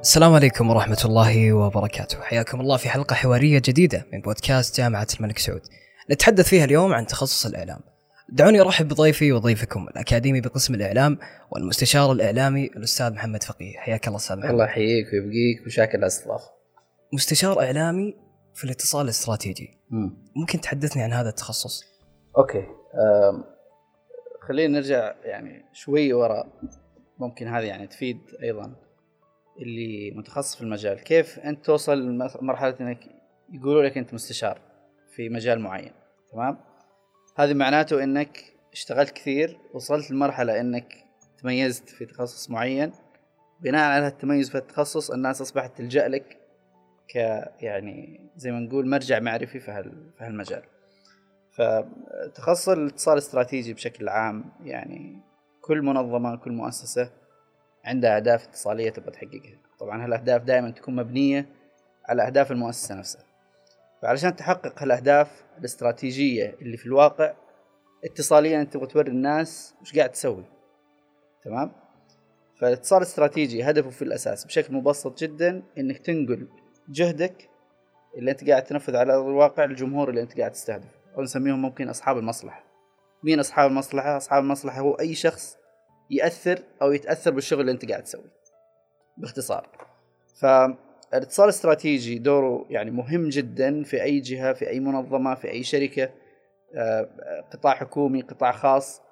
السلام عليكم ورحمة الله وبركاته. حياكم الله في حلقة حوارية جديدة من بودكاست جامعة الملك سعود. نتحدث فيها اليوم عن تخصص الإعلام. دعوني أرحب بضيفي وضيفكم الأكاديمي بقسم الإعلام والمستشار الإعلامي الأستاذ محمد فقيه. حياك الله أستاذ محمد. الله يحييك ويبقيك وشاكر الاستضافه مستشار إعلامي في الاتصال الاستراتيجي. مم. ممكن تحدثني عن هذا التخصص؟ أوكي. أم. خلينا نرجع يعني شوي وراء. ممكن هذه يعني تفيد أيضا. اللي متخصص في المجال. كيف أنت توصل لمرحله إنك يقولوا لك أنت مستشار في مجال معين؟ تمام؟ هذه معناته إنك اشتغلت كثير وصلت لمرحلة إنك تميزت في تخصص معين. بناء على التميز في التخصص الناس أصبحت تلجأ لك ك يعني زي ما نقول مرجع معرفي في هال- في هالمجال. فتخصص الاتصال الاستراتيجي بشكل عام يعني كل منظمة كل مؤسسة عندها أهداف اتصالية تبغى تحققها. طبعا هالأهداف دائما تكون مبنية على أهداف المؤسسة نفسها. فعلشان تحقق هالأهداف الاستراتيجية اللي في الواقع اتصاليا أنت تبغى توري الناس وش قاعد تسوي. تمام؟ فالاتصال الاستراتيجي هدفه في الأساس بشكل مبسط جدا إنك تنقل جهدك اللي أنت قاعد تنفذ على الواقع للجمهور اللي أنت قاعد تستهدفه. أو نسميهم ممكن أصحاب المصلحة. مين أصحاب المصلحة؟ أصحاب المصلحة هو أي شخص يأثر أو يتأثر بالشغل اللي أنت قاعد تسويه. باختصار. فالاتصال الاستراتيجي دوره يعني مهم جدا في أي جهة في أي منظمة في أي شركة. آه، قطاع حكومي قطاع خاص.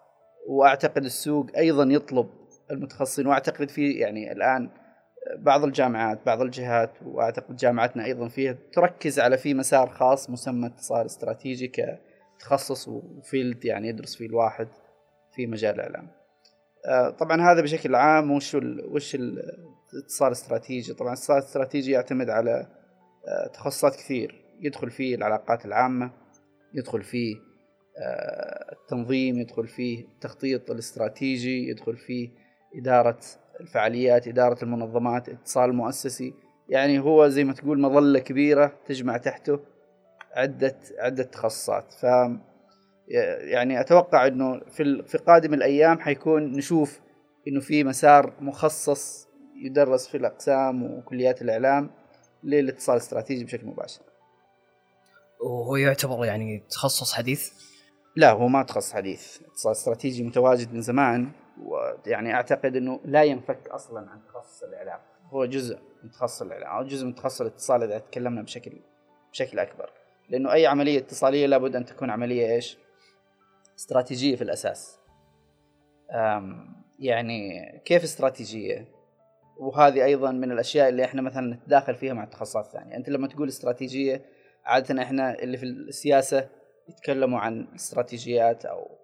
وأعتقد السوق أيضا يطلب المتخصصين. وأعتقد في يعني الآن بعض الجامعات بعض الجهات وأعتقد جامعتنا أيضا فيها تركز على في مسار خاص مسمى اتصال استراتيجي كتخصص وفيلد يعني يدرس فيه الواحد في مجال الإعلام. آه، طبعا هذا بشكل عام وش ال وش ال- الاتصال الاستراتيجي. طبعا الاتصال الاستراتيجي يعتمد على آه، تخصصات كثير. يدخل فيه العلاقات العامة يدخل فيه آه، التنظيم يدخل فيه التخطيط الاستراتيجي يدخل فيه إدارة الفعاليات إدارة المنظمات اتصال مؤسسي. يعني هو زي ما تقول مظلة كبيرة تجمع تحته عدة عدة تخصصات. يعني أتوقع أنه في في قادم الأيام حيكون نشوف أنه في مسار مخصص يدرس في الأقسام وكليات الإعلام للاتصال الاستراتيجي بشكل مباشر. وهو يعتبر يعني تخصص حديث؟ لا هو ما تخصص حديث. اتصال استراتيجي متواجد من زمان ويعني أعتقد إنه لا ينفك أصلا عن تخصص الإعلام. هو جزء من تخصص الإعلام أو جزء من تخصص الاتصال إذا تكلمنا بشكل بشكل أكبر. لأنه أي عملية اتصالية لابد أن تكون عملية إيش؟ استراتيجية في الأساس. يعني كيف استراتيجية؟ وهذه أيضا من الأشياء اللي إحنا مثلا نتداخل فيها مع التخصصات الثانية. أنت لما تقول استراتيجية عادة إحنا اللي في السياسة يتكلموا عن الاستراتيجيات أو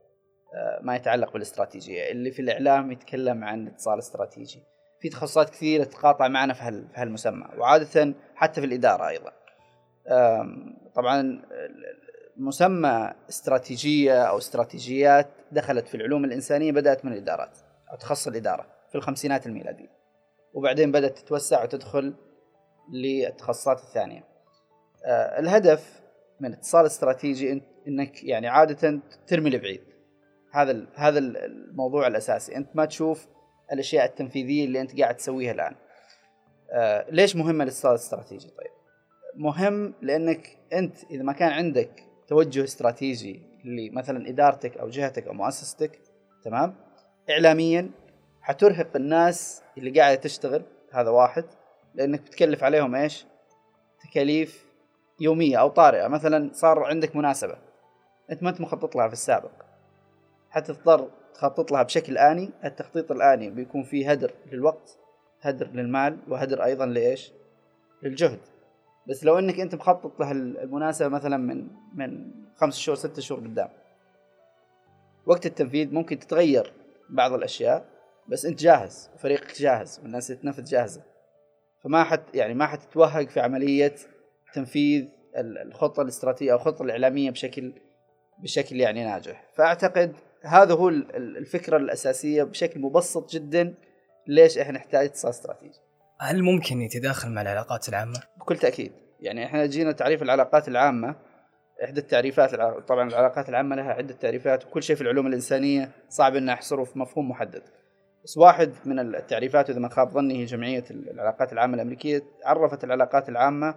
آه، ما يتعلق بالاستراتيجية. اللي في الإعلام يتكلم عن الاتصال الاستراتيجي في تخصصات كثيرة تتقاطع معنا في هال- في هالمسمى. وعادة حتى في الإدارة أيضا. طبعا مسمى استراتيجية أو استراتيجيات دخلت في العلوم الإنسانية بدأت من الإدارات أو تخصص الإدارة في الخمسينات الميلادية. وبعدين بدأت تتوسع وتدخل للتخصصات الثانية. آه، الهدف من الاتصال الاستراتيجي إن- إنك يعني عادة ترمي لبعيد. هذا هذا ال- الموضوع الأساسي. أنت ما تشوف الأشياء التنفيذية اللي أنت قاعد تسويها الآن. آه ليش مهم الاتصال الاستراتيجي؟ طيب مهم لأنك أنت إذا ما كان عندك توجه استراتيجي لمثلا إدارتك أو جهتك أو مؤسستك تمام؟ اعلاميا حترهق الناس اللي قاعدة تشتغل هذا واحد. لأنك بتكلف عليهم إيش؟ تكاليف يومية أو طارئة. مثلا صار عندك مناسبة أنت ما أنت مخطط لها في السابق. حتضطر تخطط لها بشكل آني. التخطيط الآني بيكون فيه هدر للوقت هدر للمال وهدر أيضا لإيش؟ للجهد. بس لو إنك أنت مخطط له المناسبة مثلا من من خمس شهور ست شهور قدام. وقت التنفيذ ممكن تتغير بعض الأشياء بس أنت جاهز وفريقك جاهز والناس اللي تنفذ جاهزة. فما حت يعني ما حتتوهق في عملية تنفيذ ال- الخطة الاستراتيجية أو الخطة الإعلامية بشكل بشكل يعني ناجح. فأعتقد هذا هو ال- ال- الفكرة الأساسية بشكل مبسط جدا ليش إحنا نحتاج اتصال استراتيجي. هل ممكن يتداخل مع العلاقات العامة؟ بكل تأكيد يعني إحنا جينا تعريف العلاقات العامة إحدى التعريفات طبعا العلاقات العامة لها عدة تعريفات وكل شيء في العلوم الإنسانية صعب ان احصره في مفهوم محدد بس واحد من التعريفات إذا ما خاب ظني هي جمعية العلاقات العامة الأمريكية عرفت العلاقات العامة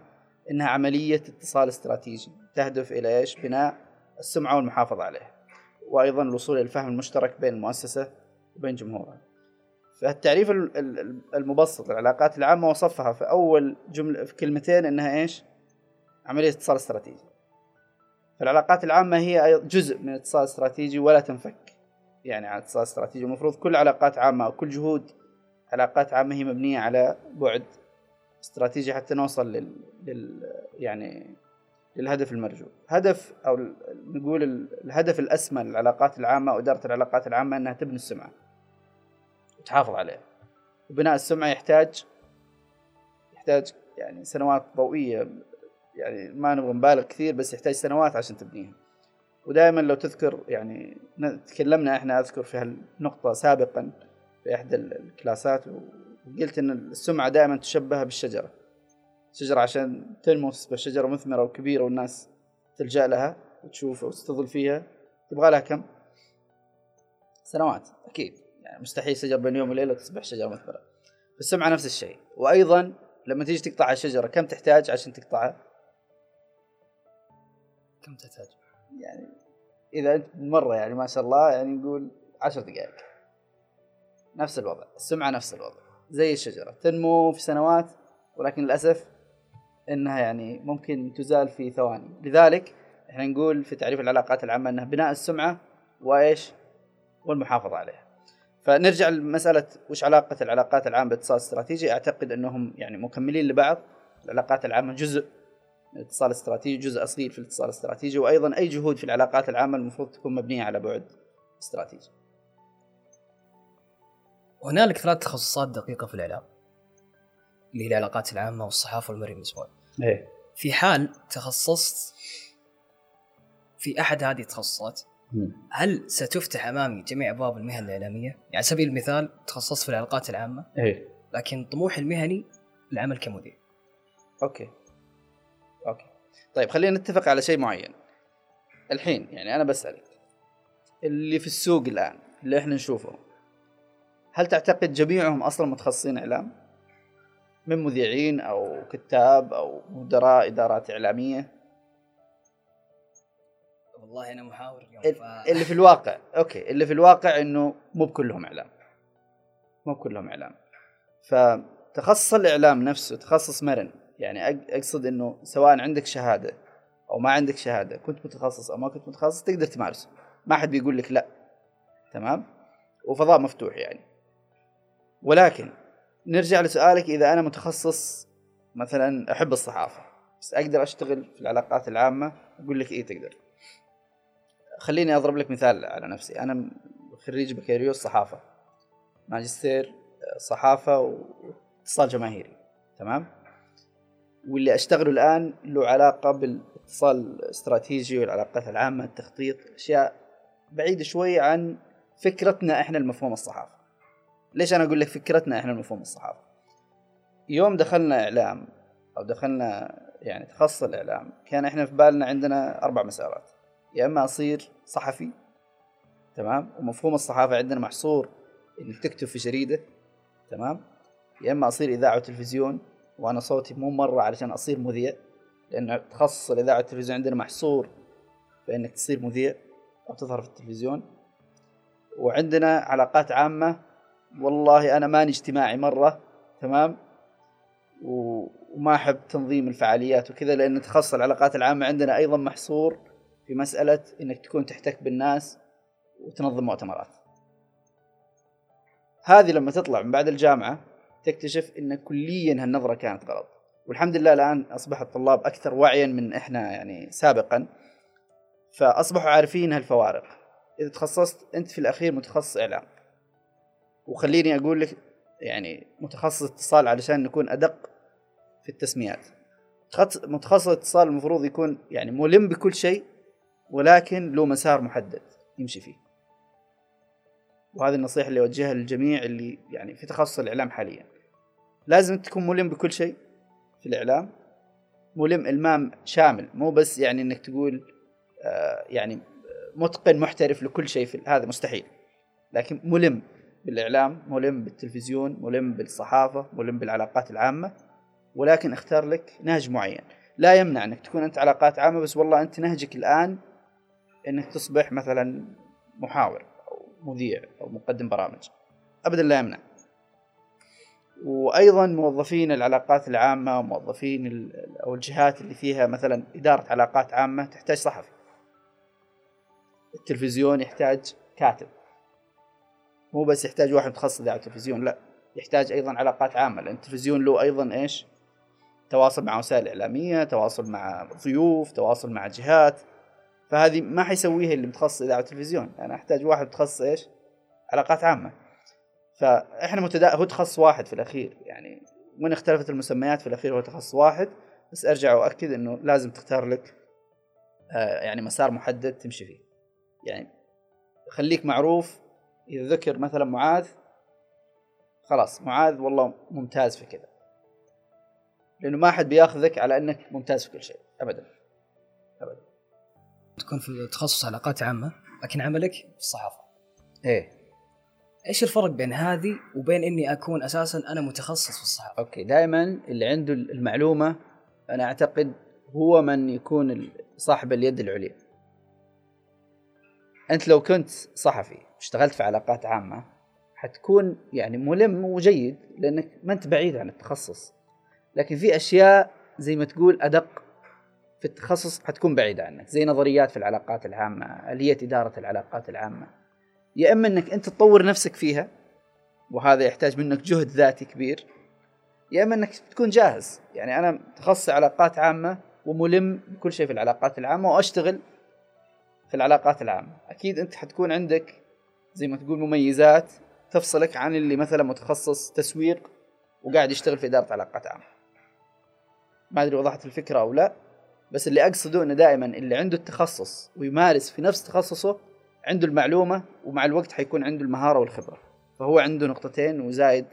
إنها عملية اتصال استراتيجي تهدف إلى إيش؟ بناء السمعة والمحافظة عليها. وأيضا الوصول إلى الفهم المشترك بين المؤسسة وبين جمهورها. فالتعريف المبسط للعلاقات العامة وصفها في أول جملة في كلمتين إنها إيش؟ عملية اتصال استراتيجي. فالعلاقات العامة هي جزء من الاتصال الاستراتيجي ولا تنفك. يعني عن اتصال استراتيجي المفروض كل علاقات عامة أو كل جهود علاقات عامة هي مبنية على بعد استراتيجي حتى نوصل لل, لل... يعني للهدف المرجو هدف أو نقول الهدف الأسمى للعلاقات العامة واداره العلاقات العامة إنها تبني السمعة وتحافظ عليها وبناء السمعة يحتاج يحتاج يعني سنوات ضوئية يعني ما نبغى نبالغ كثير بس يحتاج سنوات عشان تبنيها. ودائما لو تذكر يعني تكلمنا إحنا أذكر في هالنقطة سابقا في إحدى الكلاسات وقلت إن السمعة دائما تشبه بالشجرة. شجرة عشان تنمو تصبح شجرة مثمرة وكبيرة والناس تلجأ لها وتشوفها وتستظل فيها. تبغى لها كم؟ سنوات أكيد. يعني مستحيل شجر بين يوم وليلة تصبح شجرة مثمره السمعه نفس الشيء. وأيضا لما تيجي تقطع الشجرة كم تحتاج عشان تقطعها؟ كم تحتاج؟ يعني إذا أنت مرة يعني ما شاء الله يعني نقول عشر دقائق. نفس الوضع. السمعة نفس الوضع. زي الشجرة. تنمو في سنوات ولكن للأسف إنها يعني ممكن تزال في ثواني. لذلك إحنا نقول في تعريف العلاقات العامة إنها بناء السمعة وإيش؟ والمحافظة عليها. فنرجع لمسألة وش علاقة العلاقات العامة باتصال استراتيجي أعتقد أنهم يعني مكملين لبعض العلاقات العامة جزء الاتصال الاستراتيجي جزء أصيل في الاتصال الاستراتيجي وأيضا أي جهود في العلاقات العامة المفروض تكون مبنية على بعد استراتيجي. وهنالك ثلاث تخصصات دقيقة في الإعلام اللي هي العلاقات العامة والصحافة والمرئي المسموع. إيه في حال تخصصت في أحد هذه التخصصات هل ستفتح أمامي جميع أبواب المهن الإعلامية؟ يعني على سبيل المثال تخصصت في العلاقات العامة. إيه. لكن طموحي المهني العمل كمذيع. أوكي. أوكي. طيب خلينا نتفق على شيء معين. الحين يعني أنا بسألك اللي في السوق الآن اللي إحنا نشوفه هل تعتقد جميعهم أصلا متخصصين إعلام؟ من مذيعين أو كتاب أو مدراء إدارات إعلامية؟ والله أنا محاور اليوم ف... اللي في الواقع okay اللي في الواقع إنه مو بكلهم إعلام. مو بكلهم إعلام. فتخصص الإعلام نفسه تخصص مرن. يعني أقصد إنه سواء عندك شهادة أو ما عندك شهادة كنت متخصص أو ما كنت متخصص تقدر تمارسه. ما حد بيقول لك لا. تمام؟ وفضاء مفتوح يعني. ولكن نرجع لسؤالك إذا أنا متخصص مثلا أحب الصحافة بس أقدر أشتغل في العلاقات العامة؟ أقول لك إيه تقدر. خليني أضرب لك مثال على نفسي. أنا خريج بكالوريوس صحافة. ماجستير صحافة واتصال جماهيري. تمام؟ واللي أشتغله الآن له علاقة بالاتصال الاستراتيجي والعلاقات العامة التخطيط أشياء بعيدة شوي عن فكرتنا إحنا المفهوم الصحافة. ليش أنا أقول لك فكرتنا إحنا المفهوم الصحافة؟ يوم دخلنا إعلام أو دخلنا يعني تخصص الإعلام كان إحنا في بالنا عندنا أربع مسارات. يا إما اصير صحفي تمام؟ ومفهوم الصحافة عندنا محصور إنك تكتب في جريده تمام؟ يا إما اصير إذاعة وتلفزيون وأنا صوتي مو مرة علشان أصير مذيع لأنه تخصص الإذاعة والتلفزيون عندنا محصور في إنك تصير مذيع أو تظهر في التلفزيون. وعندنا علاقات عامة والله أنا ماني اجتماعي مرة تمام؟ وما أحب تنظيم الفعاليات وكذا لأن تخصص العلاقات العامة عندنا أيضا محصور في مسألة إنك تكون تحتك بالناس وتنظم مؤتمرات. هذه لما تطلع من بعد الجامعة تكتشف إن كليا هالنظرة كانت غلط. والحمد لله الآن أصبح الطلاب أكثر وعيا من إحنا يعني سابقا. فأصبحوا عارفين هالفوارق. إذا تخصصت أنت في الأخير متخصص إعلام. وخليني أقول لك يعني متخصص اتصال علشان نكون أدق في التسميات. متخصص اتصال المفروض يكون يعني ملم بكل شيء ولكن له مسار محدد يمشي فيه. وهذه النصيحة اللي أوجهها للجميع اللي يعني في تخصص الإعلام حاليا. لازم تكون ملم بكل شيء في الإعلام. ملم إلمام شامل مو بس يعني إنك تقول آه يعني متقن محترف لكل شيء في هذا مستحيل. لكن ملم بالإعلام ملم بالتلفزيون ملم بالصحافة ملم بالعلاقات العامة. ولكن أختار لك نهج معين. لا يمنع إنك تكون أنت علاقات عامة بس والله أنت نهجك الآن إنك تصبح مثلا محاور أو مذيع أو مقدم برامج. ابدا لا يمنع. وأيضا موظفين العلاقات العامة وموظفين أو الجهات اللي فيها مثلا إدارة علاقات عامة تحتاج صحفي. التلفزيون يحتاج كاتب. مو بس يحتاج واحد متخصص على التلفزيون لا يحتاج أيضا علاقات عامة. لأن التلفزيون له أيضا إيش؟ تواصل مع وسائل إعلامية تواصل مع ضيوف تواصل مع جهات. فهذه ما حيسويها اللي متخصص إذاعة التلفزيون. أنا أحتاج واحد متخصص إيش؟ علاقات عامة. فإحنا متدا هو تخصص واحد في الأخير. يعني وين اختلفت المسميات في الأخير؟ هو تخصص واحد. بس أرجع واكد إنه لازم تختار لك آه يعني مسار محدد تمشي فيه. يعني خليك معروف. إذا ذكر مثلا معاذ خلاص. معاذ والله ممتاز في كذا. لأنه ما حد بياخذك على إنك ممتاز في كل شيء. ابدا. ابدا. تكون في تخصص علاقات عامة لكن عملك في الصحافة. إيه. إيش الفرق بين هذه وبين إني أكون أساسا أنا متخصص في الصحافة؟ أوكي دائما اللي عنده المعلومة أنا أعتقد هو من يكون صاحب اليد العليا. أنت لو كنت صحفي اشتغلت في علاقات عامة حتكون يعني ملم وجيد لأنك ما أنت بعيد عن التخصص. لكن في أشياء زي ما تقول أدق في التخصص حتكون بعيدة عنك زي نظريات في العلاقات العامة آلية إدارة العلاقات العامة. يا إما إنك أنت تطور نفسك فيها وهذا يحتاج منك جهد ذاتي كبير يا إما إنك تكون جاهز. يعني أنا تخصص علاقات عامة وملم بكل شيء في العلاقات العامة وأشتغل في العلاقات العامة. أكيد أنت حتكون عندك زي ما تقول مميزات تفصلك عن اللي مثلا متخصص تسويق وقاعد يشتغل في إدارة علاقات عامة. ما أدري وضحت الفكرة أو لا. بس اللي أقصده إنه دائما اللي عنده التخصص ويمارس في نفس تخصصه عنده المعلومة ومع الوقت حيكون عنده المهارة والخبرة. فهو عنده نقطتين وزايد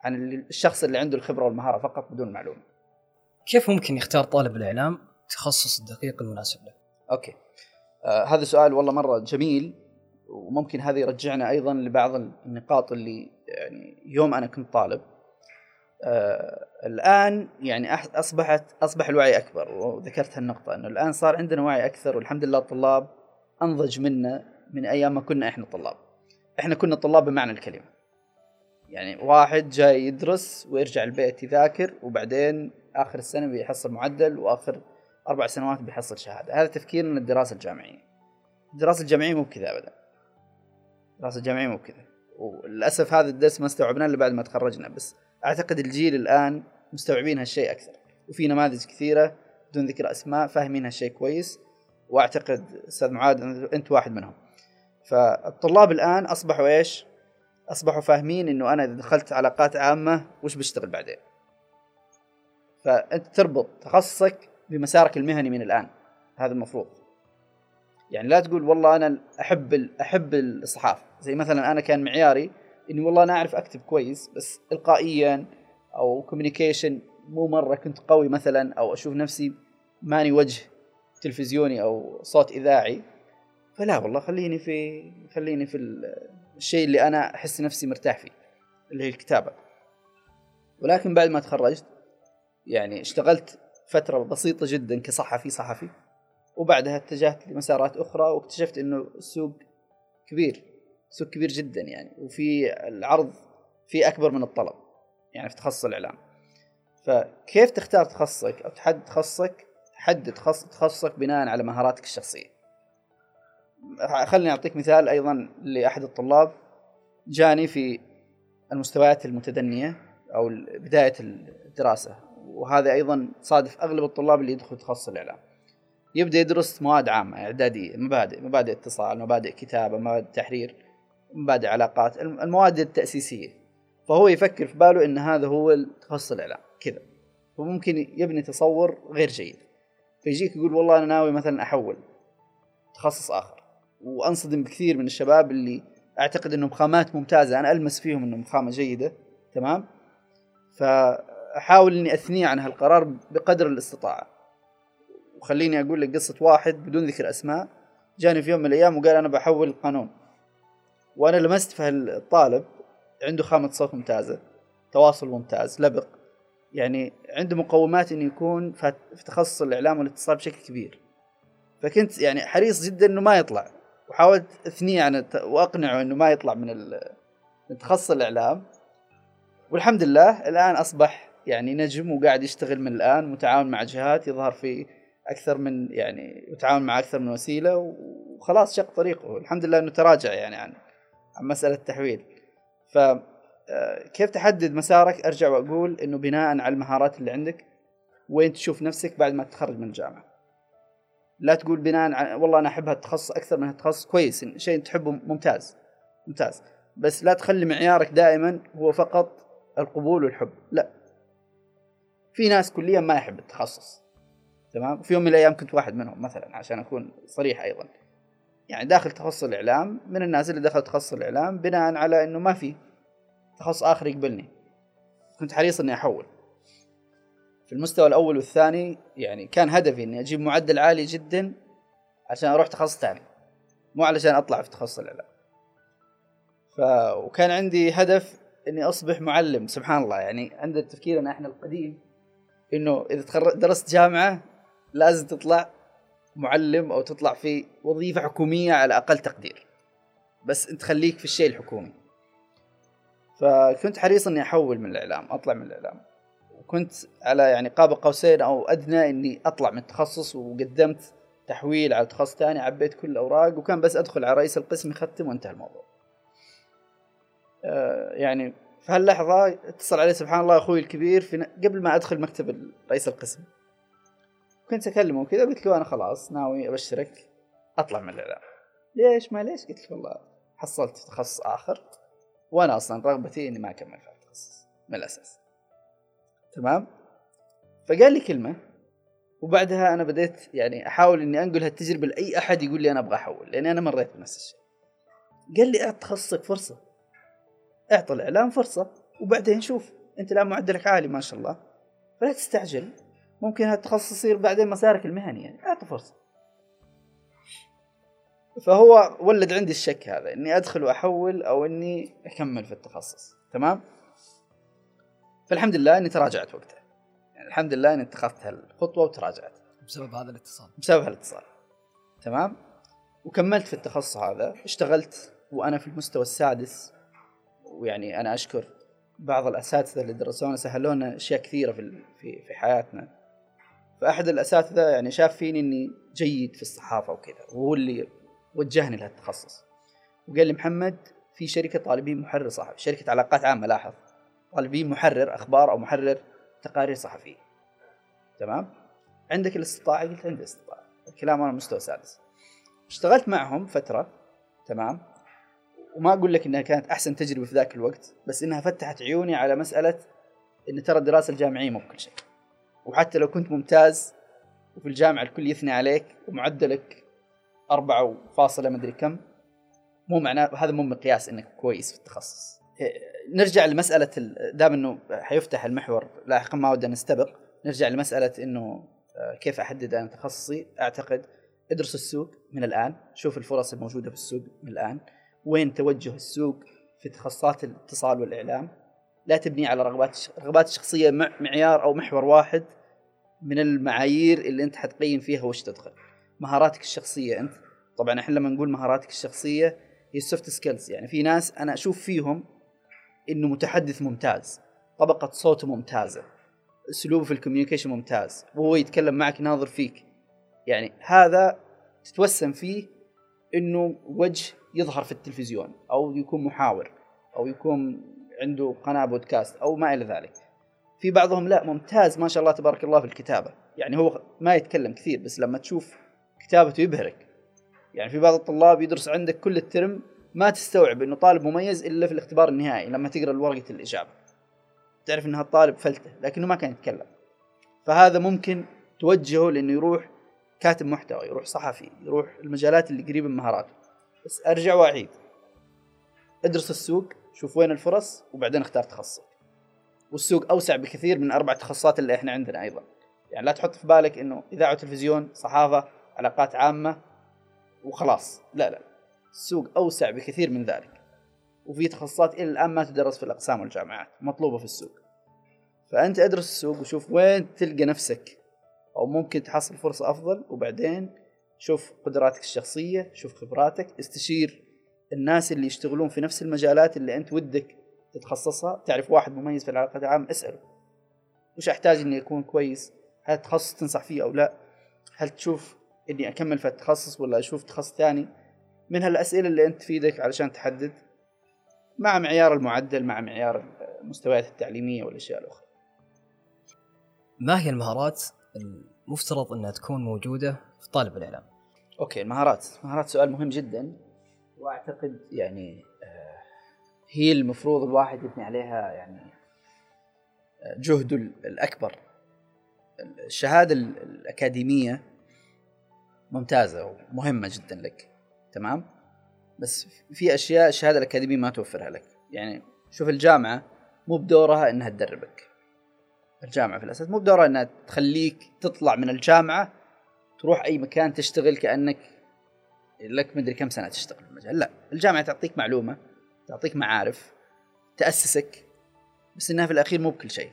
عن الشخص اللي عنده الخبرة والمهارة فقط بدون معلومة. كيف ممكن يختار طالب الإعلام التخصص الدقيق المناسب له؟ أوكي. آه هذا سؤال والله مرة جميل وممكن هذا يرجعنا أيضا لبعض النقاط اللي يعني يوم أنا كنت طالب. آه الآن يعني أصبحت أصبح الوعي أكبر وذكرت هالنقطة إنه الآن صار عندنا وعي أكثر والحمد لله الطلاب أنضج منا من أيام ما كنا إحنا طلاب. إحنا كنا طلاب بمعنى الكلمة. يعني واحد جاي يدرس ويرجع البيت يذاكر وبعدين آخر السنة بيحصل معدل وآخر أربع سنوات بيحصل شهادة. هذا تفكيرنا الدراسة الجامعية. الدراسة الجامعية مو بكذا ابدا. الدراسة الجامعية مو بكذا. وللاسف هذا الدرس ما استوعبناه إلا بعد ما تخرجنا بس أعتقد الجيل الآن مستوعبين هالشيء أكثر وفي نماذج كثيرة بدون ذكر أسماء فاهمين هالشيء كويس وأعتقد أستاذ معاذ أنت واحد منهم. فالطلاب الآن أصبحوا إيش؟ أصبحوا فاهمين إنه أنا إذا دخلت علاقات عامة وش بشتغل بعدين؟ فأنت تربط تخصصك بمسارك المهني من الآن هذا المفروض. يعني لا تقول والله أنا أحب أحب الصحافة زي مثلا أنا كان معياري إني والله أنا أعرف أكتب كويس بس القائيا أو كوميونيكيشن مو مرة كنت قوي مثلا أو أشوف نفسي ماني وجه تلفزيوني أو صوت إذاعي. فلا والله خليني في خليني في الشيء اللي أنا أحس نفسي مرتاح فيه اللي هي الكتابة. ولكن بعد ما تخرجت يعني اشتغلت فترة بسيطة جدا كصحفي صحفي. وبعدها اتجهت لمسارات أخرى واكتشفت إنه السوق كبير. سوق كبير جدا يعني وفي العرض في أكبر من الطلب يعني في تخصص الإعلام. فكيف تختار تخصصك أو تحدد تخصصك؟ حدد تخصصك بناء على مهاراتك الشخصية. خليني أعطيك مثال أيضا لأحد الطلاب جاني في المستويات المتدنية أو بداية الدراسة وهذا أيضا صادف أغلب الطلاب اللي يدخلوا تخصص الإعلام. يبدأ يدرس مواد عامة إعدادية مبادئ مبادئ اتصال مبادئ كتابة مبادئ تحرير. مبادئ علاقات المواد التأسيسية. فهو يفكر في باله إن هذا هو تخصص الاعلام كذا. وممكن يبني تصور غير جيد. فيجيك يقول والله أنا ناوي مثلا أحول تخصص آخر. وأنصدم بكثير من الشباب اللي أعتقد إنهم خامات ممتازة. أنا ألمس فيهم إنهم خامة جيدة تمام؟ فأحاول إني اثنيه عن هالقرار بقدر الاستطاعة. وخليني أقول لك قصة واحد بدون ذكر أسماء. جاني في يوم من الأيام وقال أنا بحول القانون وأنا لمست في الطالب عنده خامة صوت ممتازة تواصل ممتاز لبق. يعني عنده مقومات إنه يكون في تخصص الإعلام والاتصال بشكل كبير. فكنت يعني حريص جدا إنه ما يطلع. وحاولت إثنية عن وأقنعه إنه ما يطلع من من تخصص الإعلام. والحمد لله الآن أصبح يعني نجم وقاعد يشتغل من الآن متعاون مع جهات يظهر في أكثر من يعني يتعاون مع أكثر من وسيلة وخلاص شق طريقه. الحمد لله إنه تراجع يعني عن عن مسألة التحويل. ف آه، كيف تحدد مسارك؟ أرجع وأقول إنه بناء على المهارات اللي عندك وين تشوف نفسك بعد ما تتخرج من الجامعة. لا تقول بناء على والله أنا أحب هالتخصص أكثر من هالتخصص. كويس شيء تحبه ممتاز ممتاز. بس لا تخلي معيارك دائما هو فقط القبول والحب. لا. في ناس كليا ما يحب التخصص تمام؟ في يوم من الأيام كنت واحد منهم مثلا عشان أكون صريح أيضا. يعني داخل تخصص الإعلام من الناس اللي دخلوا تخصص الإعلام بناء على إنه ما في تخصص آخر يقبلني. كنت حريص إني أحول. في المستوى الأول والثاني يعني كان هدفي إني أجيب معدل عالي جدا عشان أروح تخصص ثاني مو علشان أطلع في تخصص الإعلام. ف وكان عندي هدف إني أصبح معلم سبحان الله. يعني عند تفكيرنا إحنا القديم إنه إذا درست جامعة لازم تطلع معلم أو تطلع في وظيفة حكومية على أقل تقدير بس أنت خليك في الشيء الحكومي فكنت حريص إني أحول من الإعلام أطلع من الإعلام وكنت على يعني قاب قوسين أو أدنى إني أطلع من التخصص وقدمت تحويل على تخصص ثاني عبيت كل الأوراق وكان بس أدخل على رئيس القسم يختم وانتهى الموضوع. آه يعني في هاللحظة اتصل علي سبحان الله أخوي الكبير في قبل ما أدخل مكتب رئيس القسم. كنت أكلمه كذا قلت له أنا خلاص ناوي أبشرك أطلع من الإعلام. ليش ما ليش؟ قلت له والله حصلت تخصص آخر وأنا أصلا رغبتي إني ما أكمل في التخصص من الأساس. تمام؟ فقال لي كلمة وبعدها أنا بديت يعني أحاول إني أنقل هالتجربة لأي أحد يقول لي أنا أبغى أحول لأني أنا مريت بنفس الشيء. قال لي اعط تخصصك فرصة. اعطى الإعلام فرصة وبعدين شوف أنت الآن معدلك عالي ما شاء الله فلا تستعجل ممكن هالتخصص يصير بعدين مسارك المهني يعني اعطه فرصة. فهو ولد عندي الشك هذا إني أدخل وأحول أو إني أكمل في التخصص تمام؟ فالحمد لله إني تراجعت وقتها. يعني الحمد لله إني اتخذت هالخطوة وتراجعت. بسبب هذا الاتصال. بسبب هالاتصال. تمام؟ وكملت في التخصص هذا اشتغلت وأنا في المستوى السادس ويعني أنا أشكر بعض الأساتذة اللي درسونا سهلوا لنا أشياء كثيرة في في في حياتنا. فأحد الأساتذة يعني شاف فيني إني جيد في الصحافة وكذا وهو اللي وجهني لهالتخصص وقال لي محمد في شركة طالبين محرر صحفي شركة علاقات عامة لاحظ طالبين محرر أخبار أو محرر تقارير صحفية. تمام؟ عندك الاستطاعة؟ قلت عندي استطاعه الكلام أنا مستوى سادس. اشتغلت معهم فترة تمام؟ وما أقول لك إنها كانت أحسن تجربة في ذاك الوقت بس إنها فتحت عيوني على مسألة إن ترى الدراسة الجامعية مو بكل شيء. وحتى لو كنت ممتاز وفي الجامعة الكل يثني عليك ومعدلك أربعة فاصلة مدري كم مو معناه هذا مو مقياس إنك كويس في التخصص. إيه، نرجع لمسألة ال- دام إنه حيفتح المحور لاحقا ما ودنا نستبق نرجع لمسألة إنه آه، كيف أحدد أنا تخصصي؟ أعتقد ادرس السوق من الآن شوف الفرص الموجودة في السوق من الآن وين توجه السوق في تخصصات الاتصال والإعلام لا تبني على رغبات رغبات شخصيه مع معيار أو محور واحد من المعايير اللي أنت حتقيم فيها وش تدخل. مهاراتك الشخصية أنت. طبعا إحنا لما نقول مهاراتك الشخصية هي ال soft skills يعني في ناس أنا أشوف فيهم إنه متحدث ممتاز طبقة صوته ممتازة اسلوبه في ال communication ممتاز وهو يتكلم معك ناظر فيك. يعني هذا تتوسم فيه إنه وجه يظهر في التلفزيون أو يكون محاور أو يكون عنده قناة بودكاست أو ما إلى ذلك. في بعضهم لا ممتاز ما شاء الله تبارك الله في الكتابة. يعني هو ما يتكلم كثير بس لما تشوف كتابته يبهرك. يعني في بعض الطلاب يدرس عندك كل الترم ما تستوعب إنه طالب مميز إلا في الاختبار النهائي لما تقرأ ورقه الإجابة. تعرف إن هالطالب فلته لكنه ما كان يتكلم. فهذا ممكن توجهه لإنه يروح كاتب محتوى يروح صحفي يروح المجالات اللي قريبة من مهاراته. بس أرجع وأعيد. ادرس السوق شوف وين الفرص وبعدين اختار تخصصك والسوق أوسع بكثير من أربع تخصصات اللي إحنا عندنا أيضا. يعني لا تحط في بالك إنه إذاعة وتلفزيون صحافة علاقات عامة وخلاص. لا لا. السوق أوسع بكثير من ذلك. وفي تخصصات إلى الآن ما تدرس في الأقسام والجامعات مطلوبة في السوق. فأنت أدرس السوق وشوف وين تلقى نفسك. أو ممكن تحصل فرصة أفضل وبعدين شوف قدراتك الشخصية شوف خبراتك استشير الناس اللي يشتغلون في نفس المجالات اللي أنت ودك تتخصصها تعرف واحد مميز في العلاقات العامة اسأله. وش أحتاج إني أكون كويس. هل التخصص تنصح فيه أو لا؟ هل تشوف إني أكمل في التخصص ولا أشوف تخصص ثاني؟ من هالأسئلة اللي أنت تفيدك علشان تحدد مع معيار المعدل مع معيار المستويات التعليمية والأشياء الأخرى. ما هي المهارات المفترض إنها تكون موجودة في طالب الإعلام؟ أوكي المهارات. مهارات سؤال مهم جدا. واعتقد يعني آه، هي المفروض الواحد يبني عليها يعني آه، جهده الأكبر. الشهادة الأكاديمية ممتازة ومهمة جدا لك تمام؟ بس في أشياء الشهادة الأكاديمية ما توفرها لك. يعني شوف الجامعة مو بدورها إنها تدربك. الجامعة في الأساس مو بدورها إنها تخليك تطلع من الجامعة تروح أي مكان تشتغل كأنك لك مدري كم سنة تشتغل في المجال. لا الجامعة تعطيك معلومة تعطيك معارف تأسسك بس إنها في الأخير مو بكل شيء.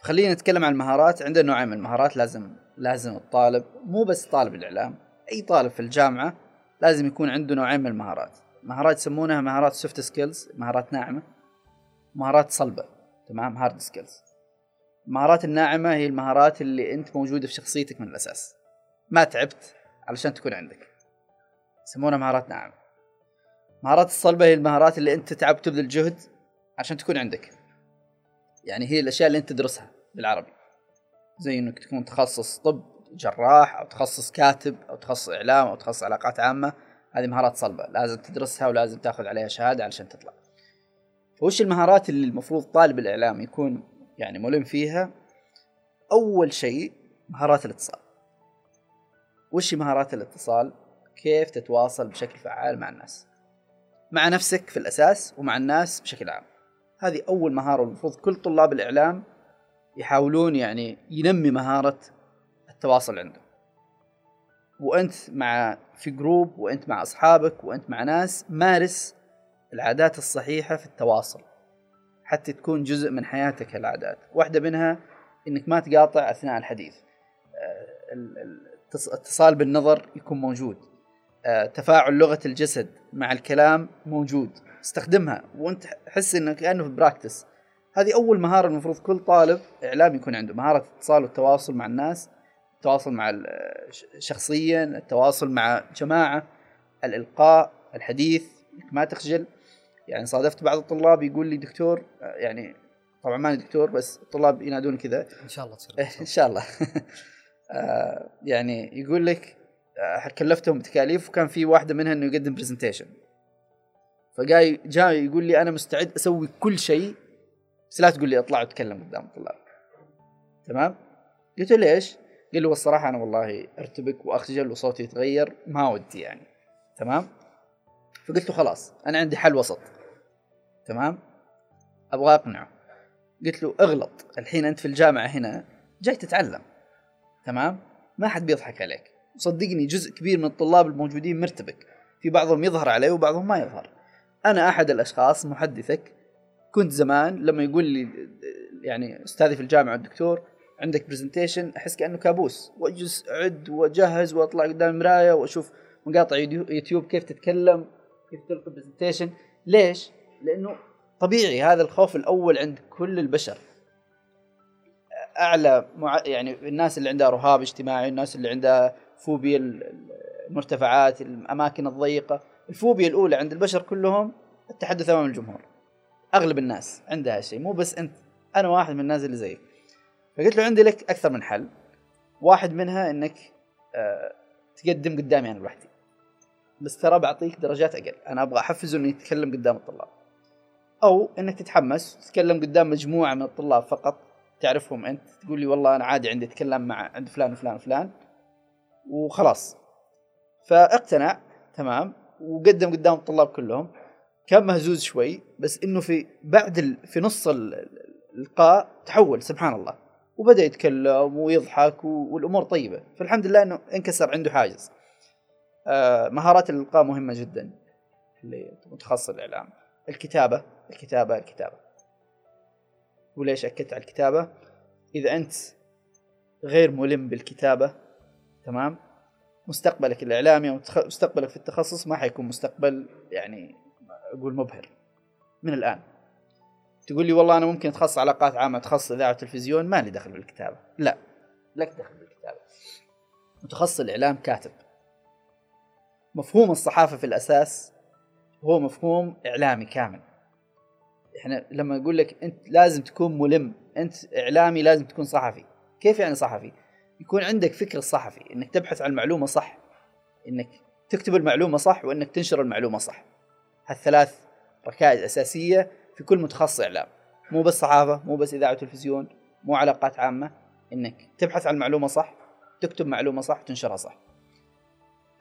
خلينا نتكلم عن المهارات. عندنا نوعين من المهارات. لازم لازم الطالب مو بس طالب الإعلام أي طالب في الجامعة لازم يكون عنده نوعين من المهارات. مهارات يسمونها مهارات soft skills مهارات ناعمة مهارات صلبة تمام؟ hard skills المهارات الناعمة هي المهارات اللي أنت موجودة في شخصيتك من الأساس. ما تعبت علشان تكون عندك. يسمونها مهارات ناعمه مهارات الصلبة هي المهارات اللي أنت تتعب تبذل جهد عشان تكون عندك. يعني هي الأشياء اللي أنت تدرسها بالعربي. زي إنك تكون تخصص طب جراح أو تخصص كاتب أو تخصص إعلام أو تخصص علاقات عامة. هذه مهارات صلبة. لازم تدرسها ولازم تأخذ عليها شهادة علشان تطلع. فوش المهارات اللي المفروض طالب الإعلام يكون يعني ملم فيها؟ أول شيء مهارات الاتصال. وش مهارات الاتصال؟ كيف تتواصل بشكل فعال مع الناس. مع نفسك في الأساس ومع الناس بشكل عام. هذه أول مهارة المفروض كل طلاب الإعلام يحاولون يعني ينمي مهارة التواصل عنده وأنت مع في جروب وأنت مع أصحابك وأنت مع ناس مارس العادات الصحيحة في التواصل. حتى تكون جزء من حياتك العادات واحدة منها إنك ما تقاطع أثناء الحديث. آه، الاتصال بالنظر يكون موجود. تفاعل لغة الجسد مع الكلام موجود. استخدمها. وانت حس انك كأنه في براكتس هذه أول مهارة المفروض كل طالب إعلام يكون عنده. مهارة الاتصال والتواصل مع الناس التواصل مع شخصيا التواصل مع جماعة الإلقاء الحديث. ما تخجل. يعني صادفت بعض الطلاب يقول لي دكتور يعني طبعا ماني دكتور بس الطلاب ينادون كذا. إن شاء الله تصير إن شاء الله. آه، يعني يقول لك آه، كلفتهم بتكاليف وكان في واحدة منها إنه يقدم برزنتيشن فجاي جاي يقول لي أنا مستعد أسوي كل شيء بس لا تقول لي أطلع وأتكلم قدام الطلاب. تمام؟ قلت له ليش؟ قال لي والصراحه أنا والله أرتبك وأخجل وصوتي يتغير ما ودي يعني. تمام؟ فقلت له خلاص أنا عندي حل وسط. تمام؟ أبغى أقنعه. قلت له اغلط الحين أنت في الجامعة هنا جاي تتعلم. تمام؟ ما حد بيضحك عليك. صدقني جزء كبير من الطلاب الموجودين مرتبك. في بعضهم يظهر عليه وبعضهم ما يظهر. أنا أحد الأشخاص محدثك. كنت زمان لما يقول لي يعني أستاذي في الجامعة الدكتور عندك presentation أحس كأنه كابوس. وأجلس أعد وأجهز وأطلع قدام المراية وأشوف مقاطع يوتيوب كيف تتكلم كيف تلقي presentation ليش؟ لأنه طبيعي هذا الخوف الأول عند كل البشر. أعلى مع... يعني الناس اللي عندها رهاب اجتماعي الناس اللي عندها فوبيا المرتفعات الأماكن الضيقة. الفوبيا الأولى عند البشر كلهم التحدث أمام الجمهور. أغلب الناس عندها شيء مو بس أنت. أنا واحد من الناس اللي زيك. فقلت له عندي لك أكثر من حل. واحد منها إنك آه تقدم قدامي أنا لوحدي. بس ترى بعطيك درجات أقل. أنا أبغى أحفزه إنه يتكلم قدام الطلاب. أو إنك تتحمس تتكلم قدام مجموعة من الطلاب فقط تعرفهم أنت. تقول لي والله أنا عادي عندي أتكلم مع عند فلان وفلان وفلان. وخلاص. فاقتنع تمام وقدم قدام الطلاب كلهم. كان مهزوز شوي بس إنه في بعد ال... في نص اللقاء تحول سبحان الله. وبدأ يتكلم ويضحك والأمور طيبة. فالحمد لله إنه انكسر عنده حاجز. آه مهارات الإلقاء مهمة جدا. اللي متخصص الإعلام. الكتابة الكتابة الكتابة. وليش أكدت على الكتابة؟ إذا أنت غير ملم بالكتابة تمام؟ مستقبلك الإعلامي أو مستقبلك في التخصص ما حيكون مستقبل يعني أقول مبهر من الآن. تقول لي والله أنا ممكن أتخصص علاقات عامة أتخصص إذاعة وتلفزيون ما لي دخل بالكتابة. لا لك دخل بالكتابة. متخصص الإعلام كاتب. مفهوم الصحافة في الأساس هو مفهوم إعلامي كامل. إحنا لما أقول لك أنت لازم تكون ملم أنت إعلامي لازم تكون صحفي. كيف يعني صحفي؟ يكون عندك فكر صحفي إنك تبحث عن المعلومه صح إنك تكتب المعلومة صح وإنك تنشر المعلومة صح. هالثلاث ركائز أساسية في كل متخصص إعلام. مو بس صحافة مو بس إذاعة وتلفزيون مو علاقات عامة إنك تبحث عن المعلومه صح تكتب معلومة صح وتنشرها صح.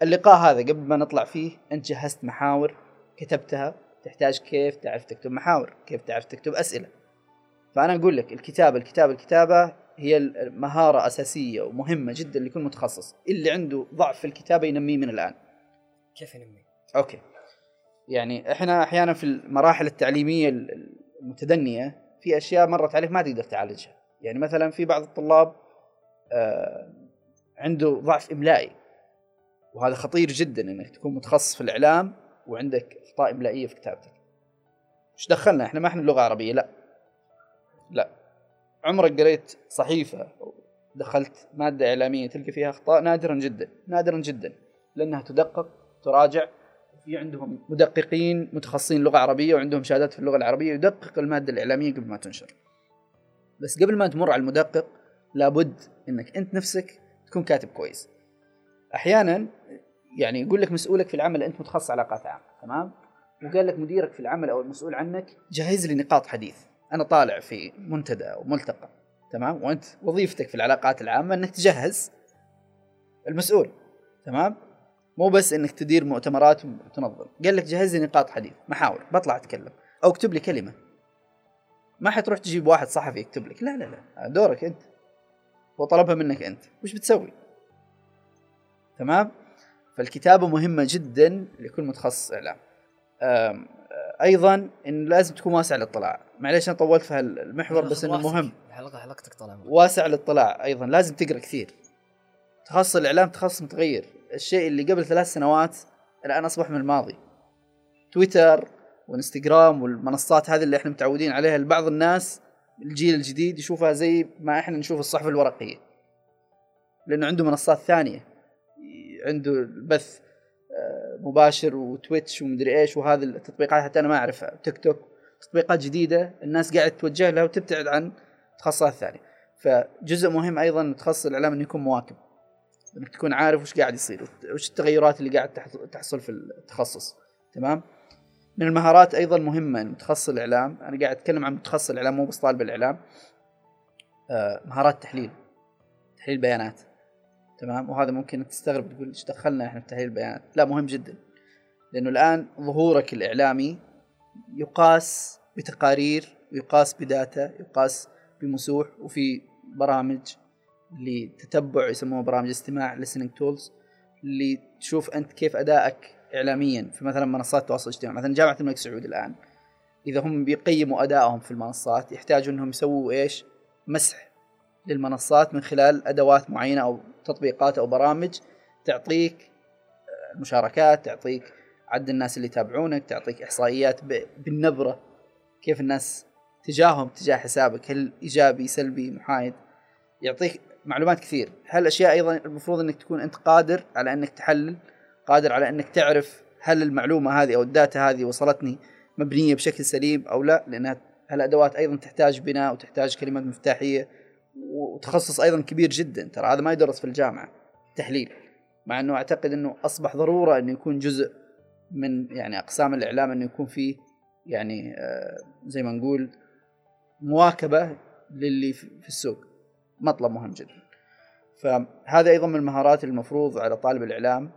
اللقاء هذا قبل ما نطلع فيه أنت جهزت محاور كتبتها تحتاج كيف تعرف تكتب محاور كيف تعرف تكتب أسئلة. فأنا أقول لك الكتابة الكتابة الكتابة هي مهاره أساسية ومهمة جدا لكل متخصص. اللي عنده ضعف في الكتابة ينميه من الآن. كيف ينمي أوكي. يعني إحنا أحيانا في المراحل التعليمية المتدنية في أشياء مرت عليك ما تقدر تعالجها. يعني مثلا في بعض الطلاب آه عنده ضعف إملائي. وهذا خطير جدا إنك تكون متخصص في الإعلام وعندك إخطاء إملائية في كتابتك. إيش دخلنا؟ إحنا ما إحنا لغه عربيه لا. لا. عمرك قريت صحيفة دخلت مادة إعلامية تلقى فيها أخطاء؟ نادرا جدا نادرا جدا لأنها تدقق تراجع. في عندهم مدققين متخصصين لغة عربية وعندهم شهادات في اللغة العربية يدقق المادة الإعلامية قبل ما تنشر. بس قبل ما تمر على المدقق لابد إنك أنت نفسك تكون كاتب كويس. أحيانا يعني يقول لك مسؤولك في العمل أنت متخصص علاقات عامة تمام؟ وقال لك مديرك في العمل أو المسؤول عنك جهز لي نقاط حديث. أنا طالع في منتدى أو ملتقى تمام؟ وأنت وظيفتك في العلاقات العامة إنك تجهز المسؤول تمام؟ مو بس إنك تدير مؤتمرات وتنظم قال لك جهز لي نقاط حديث محاور بطلع أتكلم أو اكتب لي كلمة. ما حتروح تجيب واحد صحفي يكتب لك لا لا لا دورك أنت هو طلبها منك أنت وش بتسوي؟ تمام؟ فالكتابة مهمة جدا لكل متخصص إعلام. أيضا إن لازم تكون واسع الاطلاع معليش أنا طولت في هالمحور بس إنه مهم. حلقه حلقتك طلع. واسع الاطلاع أيضا لازم تقرأ كثير. تخصص الإعلام تخصص متغير. الشيء اللي قبل ثلاث سنوات الآن أصبح من الماضي. تويتر وإنستغرام والمنصات هذه اللي إحنا متعودين عليها لبعض الناس الجيل الجديد يشوفها زي ما إحنا نشوف الصحف الورقية. لأنه عنده منصات ثانية. عنده البث آه، مباشر وتويتش ومدري إيش وهذه التطبيقات حتى أنا ما أعرفها. تيك توك تطبيقات جديدة الناس قاعد توجه لها وتبتعد عن تخصصات ثانية. فجزء مهم أيضا تخصص الإعلام إنه يكون مواكب. إنك تكون عارف وش قاعد يصير وش التغيرات اللي قاعد تحصل في التخصص. تمام؟ من المهارات أيضا مهمة متخصص الإعلام. أنا قاعد أتكلم عن متخصص الإعلام مو بس طالب الإعلام. آه مهارات تحليل. تحليل بيانات. تمام؟ وهذا ممكن تستغرب تقول إيش دخلنا إحنا في تحليل البيانات لا مهم جدا. لأنه الآن ظهورك الإعلامي يقاس بتقارير ويقاس بداتا يقاس بمسوح وفي برامج لتتبع يسموها برامج استماع listening tools اللي تشوف أنت كيف أدائك اعلاميا في مثلا منصات التواصل الاجتماعي مثلا جامعة الملك سعود الآن إذا هم بيقيموا أدائهم في المنصات يحتاجوا إنهم يسووا إيش؟ مسح للمنصات من خلال أدوات معينة أو تطبيقات أو برامج تعطيك المشاركات تعطيك عدد الناس اللي يتابعونك تعطيك إحصائيات بالنبرة كيف الناس تجاههم تجاه حسابك هل إيجابي سلبي محايد. يعطيك معلومات كثير. هالأشياء أيضا المفروض إنك تكون أنت قادر على إنك تحلل قادر على إنك تعرف هل المعلومة هذه أو الداتا هذه وصلتني مبنية بشكل سليم أو لا لانها هالأدوات أيضا تحتاج بناء وتحتاج كلمات مفتاحية وتخصص أيضا كبير جدا. ترى هذا ما يدرس في الجامعة تحليل مع إنه أعتقد إنه أصبح ضرورة إنه يكون جزء من يعني أقسام الإعلام إنه يكون فيه يعني آه، زي ما نقول مواكبة للي في السوق. مطلب مهم جدا. فهذا أيضا من المهارات المفروض على طالب الإعلام.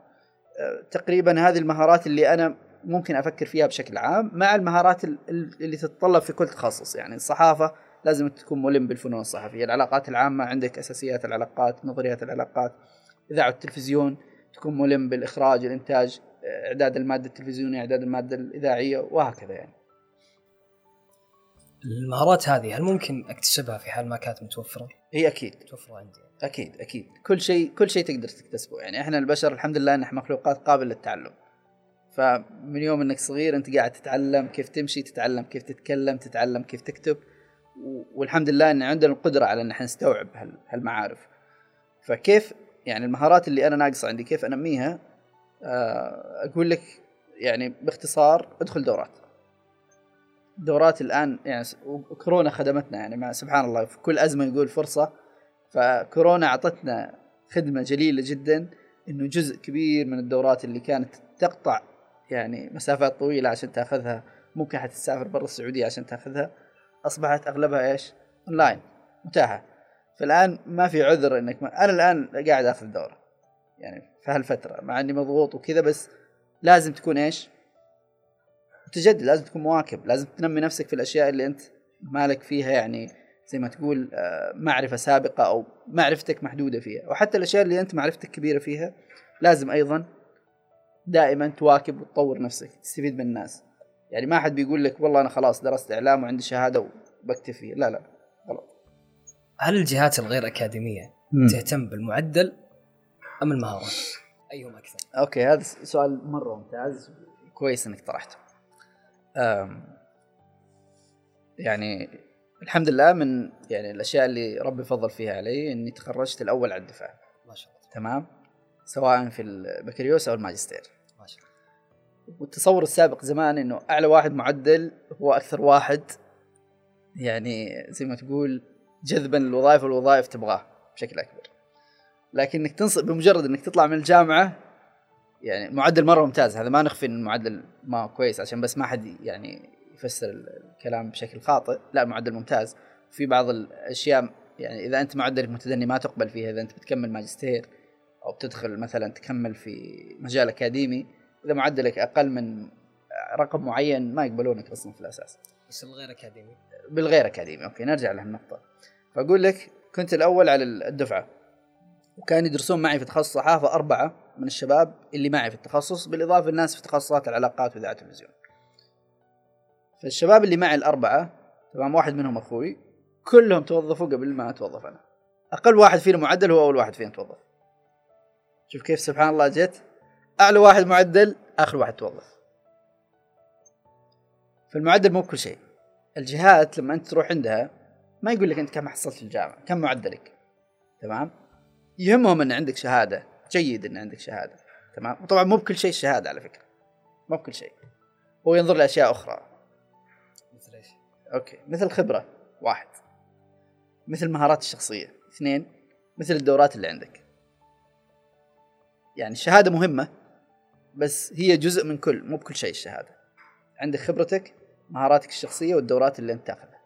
آه، تقريبا هذه المهارات اللي أنا ممكن أفكر فيها بشكل عام مع المهارات اللي تتطلب في كل تخصص. يعني الصحافة لازم تكون ملم بالفنون الصحفية. العلاقات العامة عندك أساسيات العلاقات نظريات العلاقات إذاعة التلفزيون تكون ملم بالإخراج الإنتاج. إعداد المادة التلفزيونية إعداد المادة الإذاعية وهكذا يعني. المهارات هذه هل ممكن أكتسبها في حال ما كانت متوفرة؟ هي أكيد. متوفرة عندي أكيد أكيد. كل شيء كل شيء تقدر تكتسبه. يعني إحنا البشر الحمد لله نحن مخلوقات قابلة للتعلم. فمن يوم إنك صغير أنت قاعد تتعلم كيف تمشي تتعلم كيف تتكلم تتعلم كيف تكتب والحمد لله إن عندنا القدرة على إن إحنا نستوعب هالمعارف. فكيف يعني المهارات اللي أنا ناقصة عندي كيف أنميها؟ أقول لك يعني باختصار ادخل دورات. دورات الآن يعني كورونا خدمتنا يعني مع سبحان الله في كل أزمة يقول فرصة. فكورونا أعطتنا خدمة جليلة جدا إنه جزء كبير من الدورات اللي كانت تقطع يعني مسافات طويلة عشان تأخذها. ممكن حتى تسافر برا السعودية عشان تأخذها. أصبحت أغلبها إيش؟ أونلاين. متاحة. فالآن ما في عذر إنك ما... أنا الآن قاعد آخذ دورة. يعني في هالفترة مع إني مضغوط وكذا بس لازم تكون إيش؟ متجدد لازم تكون مواكب لازم تنمي نفسك في الأشياء اللي أنت مالك فيها يعني زي ما تقول آه، معرفة سابقة أو معرفتك محدودة فيها. وحتى الأشياء اللي أنت معرفتك كبيرة فيها لازم أيضا دائما تواكب وتطور نفسك تستفيد من الناس. يعني ما حد بيقول لك والله أنا خلاص درست إعلام وعندي شهادة وبكتفي لا لا. غلط هل الجهات الغير أكاديمية. تهتم بالمعدل؟ أم المهارات؟ أيهما أكثر؟ أوكي هذا سؤال مرة ممتاز. كويس إنك طرحته. يعني الحمد لله من يعني الأشياء اللي ربي فضل فيها علي إني تخرجت الأول على الدفعه ما شاء الله. تمام؟ سواء في البكالوريوس أو الماجستير. ما شاء الله. والتصور السابق زمان إنه أعلى واحد معدل هو أكثر واحد يعني زي ما تقول جذبا للوظائف والوظائف تبغاه بشكل أكبر. لكن إنك تنصب بمجرد إنك تطلع من الجامعة يعني معدل مرة ممتاز. هذا ما نخفي إن المعدل ما كويس عشان بس ما حد يعني يفسر الكلام بشكل خاطئ. لا معدل ممتاز. في بعض الأشياء يعني إذا أنت معدلك متدني ما تقبل فيها. إذا أنت بتكمل ماجستير أو بتدخل مثلا تكمل في مجال أكاديمي إذا معدلك أقل من رقم معين ما يقبلونك أصلا في الأساس. بس الغير أكاديمي. بالغير أكاديمي. أوكي نرجع لهالنقطة. فأقول لك كنت الأول على الدفعة. وكان يدرسون معي في تخصص صحافة أربعة من الشباب اللي معي في التخصص بالإضافة للناس في تخصصات العلاقات وإذاعة التلفزيون. فالشباب اللي معي الأربعة تمام واحد منهم أخوي كلهم توظفوا قبل ما أتوظف أنا. أقل واحد فينا معدل هو أول واحد فينا توظف. شوف كيف سبحان الله جت أعلى واحد معدل آخر واحد توظف. فالمعدل مو كل شيء. الجهات لما أنت تروح عندها ما يقول لك أنت كم حصلت في الجامعة كم معدلك تمام؟ يهمهم أن عندك شهادة. جيد أن عندك شهادة. تمام؟ وطبعا مو بكل شيء الشهادة على فكرة. مو بكل شيء. هو ينظر لأشياء أخرى. أوكي. مثل خبرة. واحد. مثل مهارات الشخصية. اثنين. مثل الدورات اللي عندك. يعني الشهادة مهمة بس هي جزء من كل مو بكل شيء الشهادة. عندك خبرتك مهاراتك الشخصية والدورات اللي أنت تاخذها.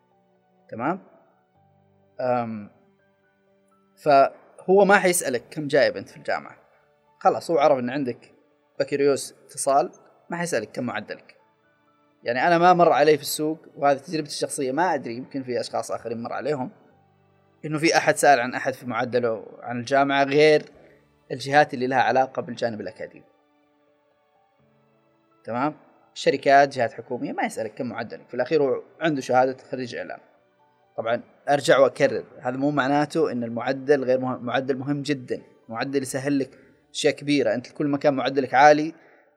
تمام؟ أم فهو ما حيسألك كم جايب أنت في الجامعة. خلاص هو عرف إن عندك بكالوريوس اتصال ما حيسألك كم معدلك. يعني أنا ما مر علي في السوق وهذه تجربتي الشخصية ما أدري يمكن في أشخاص آخرين مر عليهم إنه في أحد سأل عن أحد في معدله عن الجامعة غير الجهات اللي لها علاقة بالجانب الأكاديمي. تمام؟ شركات جهات حكومية ما يسألك كم معدلك. في الأخير هو عنده شهادة خريج إعلام. طبعا أرجع وأكرر هذا مو معناته إن المعدل غير مهم معدل مهم جدا معدل يسهل لك أشياء كبيرة أنت كل ما كان معدلك عالي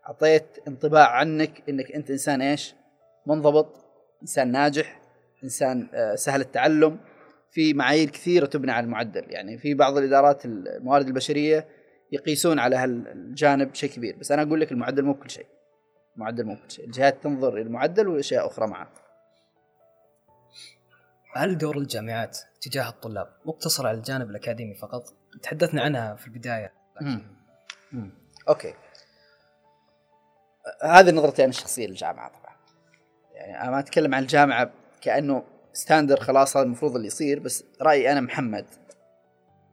أعطيت انطباع عنك إنك أنت إنسان إيش؟ منضبط، إنسان ناجح، إنسان آه، سهل التعلم، في معايير كثيرة تبنى على المعدل، يعني في بعض الإدارات الموارد البشرية يقيسون على هالجانب شيء كبير، بس أنا أقول لك المعدل مو كل شيء. المعدل مو كل شيء، الجهات تنظر للمعدل واشياء أخرى معه. هل دور الجامعات تجاه الطلاب مقتصر على الجانب الأكاديمي فقط؟ تحدثنا عنها في البداية. لكن... أوكي. هذه نظرتي أنا الشخصية للجامعة طبعا يعني أنا ما أتكلم عن الجامعة كأنه ستاندر خلاص هذا المفروض اللي يصير بس رأيي أنا محمد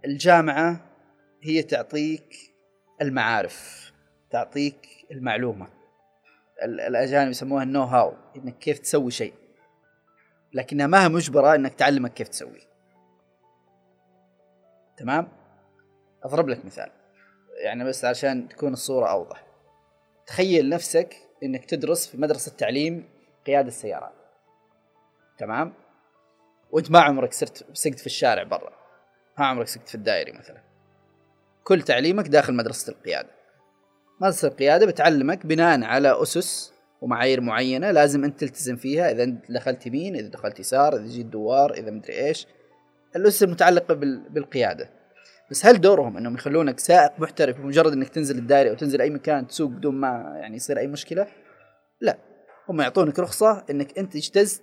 الجامعة هي تعطيك المعارف تعطيك المعلومة الأجانب يسموها النو هاو إنك كيف تسوي شيء لكنها ما هي مجبرة إنك تعلمك كيف تسوي. تمام؟ أضرب لك مثال. يعني بس عشان تكون الصورة أوضح. تخيل نفسك إنك تدرس في مدرسة تعليم قيادة السيارات تمام؟ وأنت ما عمرك صرت سقت في الشارع برا. ما عمرك سقت في الدائري مثلا. كل تعليمك داخل مدرسة القيادة. مدرسة القيادة بتعلمك بناء على أسس ومعايير معينة لازم أنت تلتزم فيها إذا دخلت يمين إذا دخلت يسار إذا جيت دوار إذا مدري إيش الاسس المتعلقه بالقيادة بس هل دورهم إنهم يخلونك سائق محترف بمجرد إنك تنزل الدائري أو تنزل أي مكان تسوق بدون ما يعني يصير أي مشكلة؟ لا هم يعطونك رخصة إنك أنت اجتزت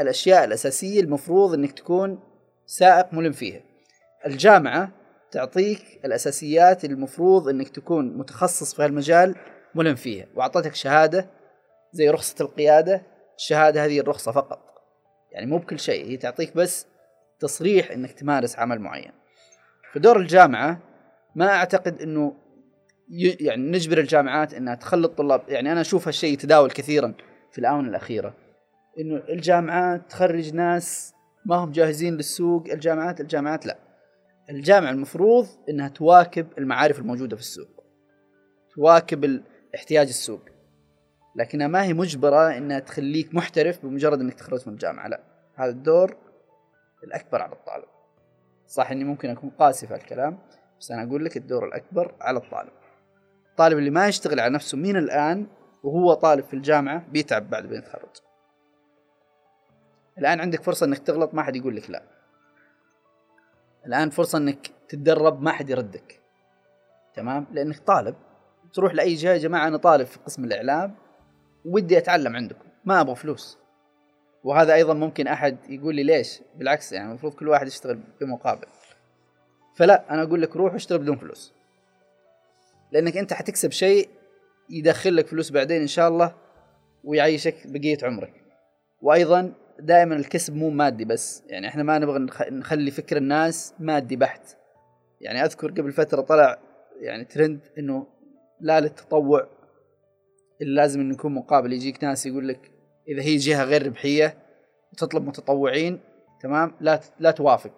الأشياء الأساسية المفروض إنك تكون سائق ملم فيها. الجامعة تعطيك الأساسيات المفروض إنك تكون متخصص في هالمجال ملم فيها. وأعطتك شهادة زي رخصة القيادة. الشهادة هذه الرخصة فقط. يعني مو بكل شيء. هي تعطيك بس تصريح إنك تمارس عمل معين. فدور الجامعة ما أعتقد إنه يعني نجبر الجامعات إنها تخلي الطلاب يعني أنا أشوف هالشيء يتداول كثيرا في الآونة الأخيرة. إنه الجامعات تخرج ناس ما هم جاهزين للسوق. الجامعات الجامعات لا. الجامعة المفروض إنها تواكب المعارف الموجودة في السوق. تواكب احتياج السوق. لكنها ما هي مجبرة إنها تخليك محترف بمجرد إنك تخرج من الجامعة لا. هذا الدور الأكبر على الطالب. صح إني ممكن أكون قاسي في الكلام بس أنا أقول لك الدور الأكبر على الطالب. الطالب اللي ما يشتغل على نفسه من الآن وهو طالب في الجامعة بيتعب بعد ما يتخرج الآن عندك فرصة إنك تغلط ما حد يقول لك لا. الآن فرصة إنك تتدرب ما حد يردك. تمام؟ لأنك طالب. تروح لأي جهة يا جماعة أنا طالب في قسم الإعلام ودي أتعلم عندكم ما أبغى فلوس. وهذا أيضا ممكن أحد يقول لي ليش؟ بالعكس يعني المفروض كل واحد يشتغل بمقابل. فلا أنا أقول لك روح واشتغل بدون فلوس. لأنك أنت حتكسب شيء يدخل لك فلوس بعدين إن شاء الله ويعيشك بقية عمرك. وأيضا دائما الكسب مو مادي بس يعني إحنا ما نبغى نخلي فكر الناس مادي بحت. يعني أذكر قبل فترة طلع يعني ترند إنه لا للتطوع. اللي لازم إنه يكون مقابل يجيك ناس يقول لك إذا هي جهة غير ربحية وتطلب متطوعين تمام؟ لا لا توافق.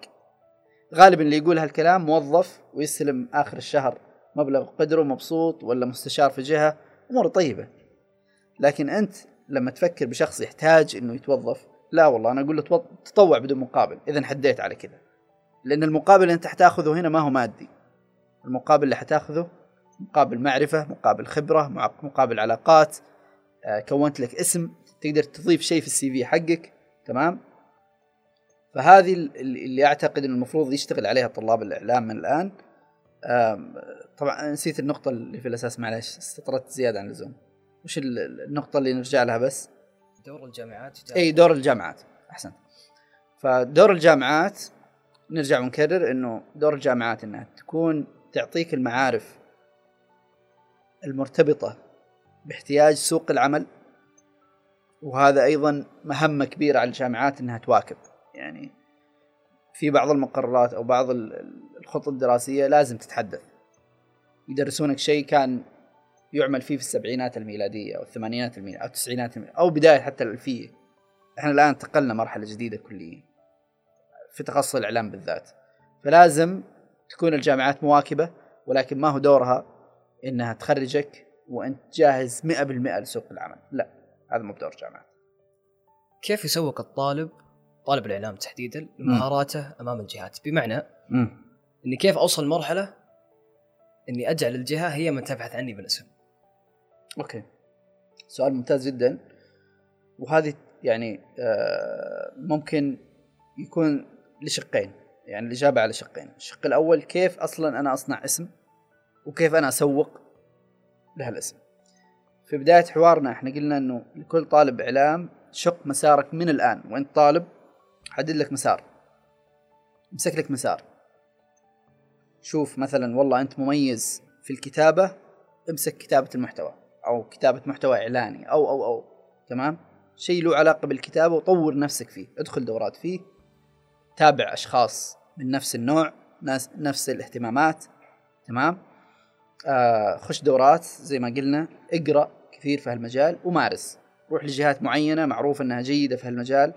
غالبا اللي يقول هالكلام موظف ويستلم آخر الشهر مبلغ قدره مبسوط ولا مستشار في جهة امور طيبة. لكن أنت لما تفكر بشخص يحتاج إنه يتوظف لا والله أنا أقول له تطوع بدون مقابل اذا حديت على كذا. لأن المقابل اللي أنت حتاخذه هنا ما هو مادي. المقابل اللي حتاخذه مقابل معرفة مقابل خبرة مقابل علاقات آه، كونت لك اسم تقدر تضيف شيء في السي في حقك تمام؟ فهذه اللي أعتقد إنه المفروض يشتغل عليها طلاب الإعلام من الآن. طبعا نسيت النقطة اللي في الأساس معلش استطردت زيادة عن اللزوم. وش النقطة اللي نرجع لها بس؟ دور الجامعات إي دور الجامعات. أحسنت. فدور الجامعات نرجع ونكرر إنه دور الجامعات إنها تكون تعطيك المعارف المرتبطة باحتياج سوق العمل وهذا أيضا مهمة كبيرة على الجامعات إنها تواكب. يعني في بعض المقررات أو بعض الخطط الدراسية لازم تتحدث. يدرسونك شيء كان يعمل فيه في السبعينات الميلادية أو الثمانينات الميلادية أو التسعينات الميلادية أو بداية حتى الألفية. إحنا الآن انتقلنا مرحلة جديدة كليا في تخصص الإعلام بالذات. فلازم تكون الجامعات مواكبة ولكن ما هو دورها إنها تخرجك وأنت جاهز 100% لسوق العمل. لا هذا مو بدور الجامعات كيف يسوق الطالب؟ طالب الإعلام تحديدا لمهاراته أمام الجهات. بمعنى مم. إني كيف أوصل مرحلة إني أجعل الجهة هي من تبحث عني بالاسم؟ أوكي. سؤال ممتاز جدا. وهذه يعني آه، ممكن يكون لشقين يعني الإجابة على شقين. الشق الأول كيف أصلا أنا أصنع اسم؟ وكيف أنا أسوق لهالاسم في بداية حوارنا إحنا قلنا إنه لكل طالب إعلام شق مسارك من الآن. وأنت طالب حدد لك مسار. امسك لك مسار. شوف مثلا والله أنت مميز في الكتابة امسك كتابة المحتوى أو كتابة محتوى إعلاني أو أو أو. تمام؟ شيء له علاقة بالكتابة وطور نفسك فيه. ادخل دورات فيه. تابع أشخاص من نفس النوع ناس نفس الاهتمامات. تمام؟ آه خش دورات زي ما قلنا اقرأ كثير في هالمجال ومارس. روح لجهات معينة معروف إنها جيدة في هالمجال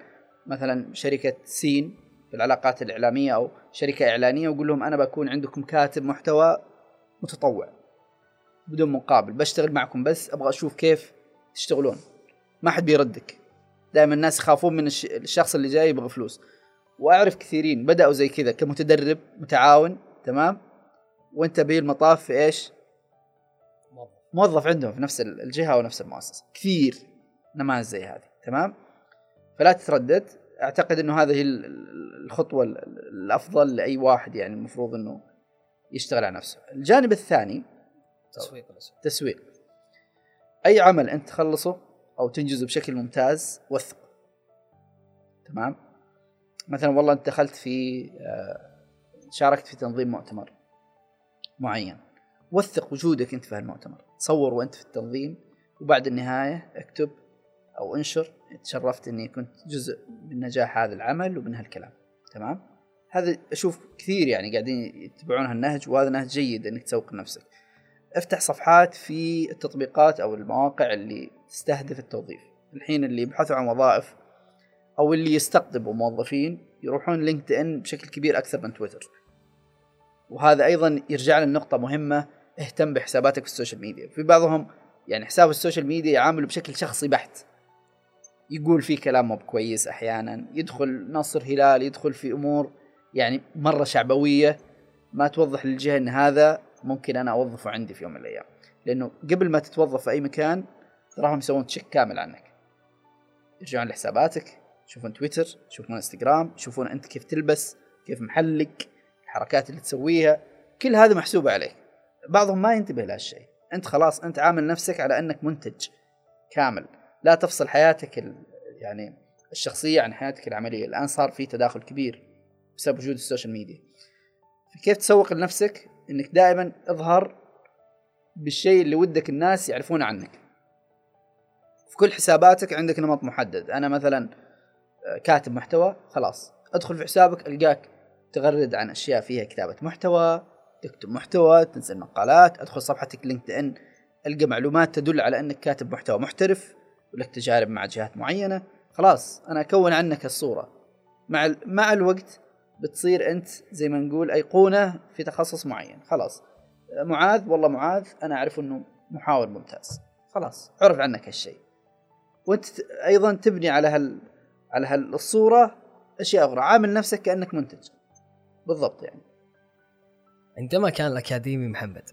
مثلا شركة سين في العلاقات الإعلامية أو شركة إعلانية وقول لهم أنا بكون عندكم كاتب محتوى متطوع بدون مقابل بشتغل معكم بس أبغى أشوف كيف تشتغلون. ما حد بيردك. دائما الناس يخافون من الش- الشخص اللي جاي يبغى فلوس. وأعرف كثيرين بدأوا زي كذا كمتدرب متعاون تمام؟ وانت به المطاف في إيش؟ موظف. عندهم في نفس الجهة أو نفس المؤسسة. كثير نماذج زي هذه تمام؟ فلا تتردد. أعتقد إنه هذه ال- ال- الخطوة ال- ال- الأفضل لأي واحد يعني المفروض إنه يشتغل على نفسه. الجانب الثاني تسويق تسويق. أي عمل أنت تخلصه أو تنجزه بشكل ممتاز وثق. تمام؟ مثلا والله أنت دخلت في آه، شاركت في تنظيم مؤتمر. معين. وثق وجودك أنت في هالمؤتمر. صور وأنت في التنظيم وبعد النهاية اكتب أو انشر تشرفت إني كنت جزء من نجاح هذا العمل ومن هالكلام. تمام؟ هذا أشوف كثير يعني قاعدين يتبعون هالنهج وهذا نهج جيد إنك تسوق لنفسك افتح صفحات في التطبيقات أو المواقع اللي تستهدف التوظيف. الحين اللي يبحثوا عن وظائف أو اللي يستقطبوا موظفين يروحون لينكد ان بشكل كبير أكثر من تويتر. وهذا أيضا يرجع لنقطة مهمة اهتم بحساباتك في ال social media. في بعضهم يعني حساب ال social media يعامله بشكل شخصي بحت. يقول فيه كلام مو كويس أحيانا يدخل نصر هلال يدخل في أمور يعني مرة شعبوية ما توضح للجهة إن هذا ممكن أنا أوظفه عندي في يوم من الأيام. لأنه قبل ما تتوظف في أي مكان تراهم يسوون check كامل عنك. يرجعون لحساباتك يشوفون تويتر يشوفون إنستغرام يشوفون أنت كيف تلبس كيف محلك. الحركات اللي تسويها كل هذا محسوبة عليك. بعضهم ما ينتبه لهالشيء. أنت خلاص أنت عامل نفسك على أنك منتج كامل. لا تفصل حياتك ال... يعني الشخصية عن حياتك العملية. الآن صار في تداخل كبير بسبب وجود السوشيال ميديا. فكيف تسوق لنفسك؟ إنك دائما اظهر بالشيء اللي ودك الناس يعرفونه عنك. في كل حساباتك عندك نمط محدد. أنا مثلا آه، كاتب محتوى خلاص. أدخل في حسابك ألقاك تغرد عن أشياء فيها كتابة محتوى تكتب محتوى تنزل مقالات أدخل صفحتك لينكد ان ألقى معلومات تدل على أنك كاتب محتوى محترف ولك تجارب مع جهات معينة. خلاص أنا أكون عنك الصورة. مع ال- مع الوقت بتصير أنت زي ما نقول أيقونة في تخصص معين. خلاص. معاذ والله معاذ أنا أعرف إنه محاور ممتاز. خلاص عرف عنك هالشيء. وأنت أيضا تبني على هال على هالصورة أشياء أخرى. عامل نفسك كأنك منتج. بالضبط يعني. عندما كان الأكاديمي محمد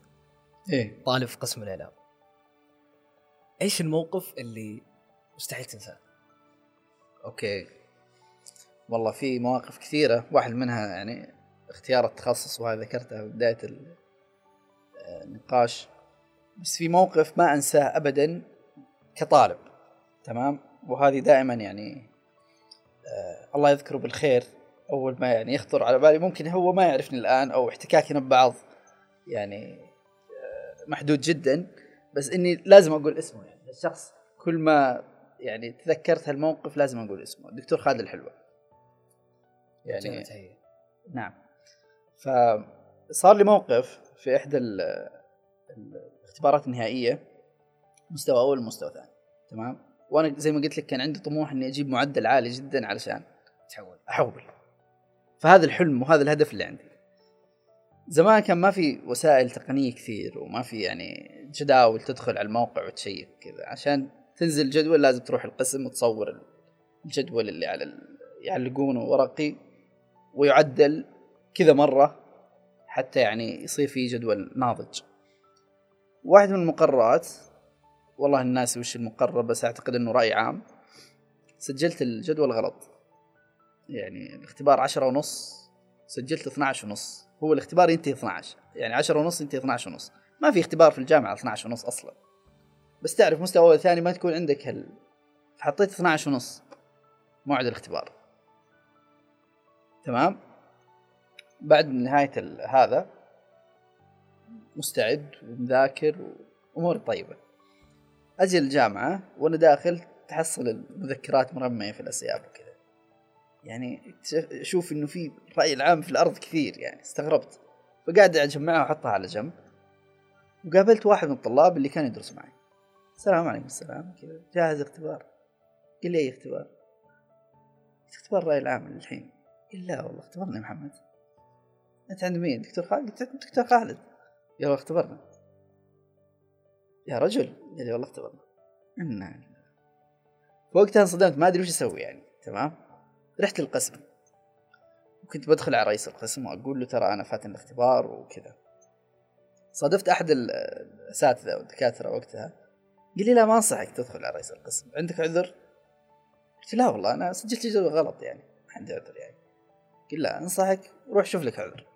إيه. طالب في قسم الإعلام إيش الموقف اللي مستحيل تنساه؟ أوكي. والله في مواقف كثيرة واحد منها يعني اختيار التخصص وهذا ذكرتها في بداية ال- النقاش. بس في موقف ما أنساه ابدا كطالب تمام؟ وهذه دائما يعني آه الله يذكره بالخير أول ما يعني يخطر على بالي ممكن هو ما يعرفني الآن أو احتكاكنا ببعض يعني آه محدود جدا. بس إني لازم أقول اسمه يعني. الشخص كل ما يعني تذكرت هالموقف لازم أقول اسمه. الدكتور خالد الحلوة. يعني. نعم. فصار لي موقف في إحدى ال- ال- الاختبارات النهائية مستوى أول ومستوى ثاني. تمام؟ وأنا زي ما قلت لك كان عندي طموح إني أجيب معدل عالي جدا علشان تحول. أحول. فهذا الحلم وهذا الهدف اللي عندي. زمان كان ما في وسائل تقنية كثير وما في يعني جداول تدخل على الموقع وتشيك كذا. عشان تنزل جدول لازم تروح القسم وتصور الجدول اللي على يعلقونه ورقي ويعدل كذا مرة حتى يعني يصير في جدول ناضج. واحد من المقررات والله الناس وش المقرر بس أعتقد إنه رأي عام سجلت الجدول غلط. يعني الاختبار عشرة ونص سجلت 12 ونص. هو الاختبار ينتهي 12 يعني 10 ونص ينتهي 12 ونص. ما في اختبار في الجامعة 12 ونص أصلا. بس تعرف مستوى أول ثاني ما تكون عندك هال فحطيت 12 ونص. موعد الاختبار. تمام؟ بعد نهاية هذا مستعد ومذاكر وأموري طيبة. أجي الجامعة وأنا داخل تحصل المذكرات مرمية في الأسياب وكذا. يعني أشوف إنه في الراي العام في الأرض كثير يعني استغربت. فقاعد اجمعها واحطها على جنب. وقابلت واحد من الطلاب اللي كان يدرس معي. السلام عليكم السلام. كذا. جاهز اختبار؟ قال لي أي اختبار؟ اختبار الراي العام الحين قال لا والله اختبرنا يا محمد. أنت عند مين؟ دكتور خالد؟ قلت عند دكتور خالد. يلا اختبرنا. يا رجل؟ قال لي والله اختبرنا. إنا وقتها انصدمت ما أدري وش أسوي يعني تمام؟ رحت للقسم. وكنت بدخل على رئيس القسم وأقول له ترى أنا فاتن الاختبار وكذا. صادفت أحد الأساتذة والدكاترة وقتها قال لي لا ما أنصحك تدخل على رئيس القسم. عندك عذر؟ قلت لا والله أنا سجلت جدول غلط يعني ما عندي عذر يعني. قال لا أنصحك روح شوف لك عذر.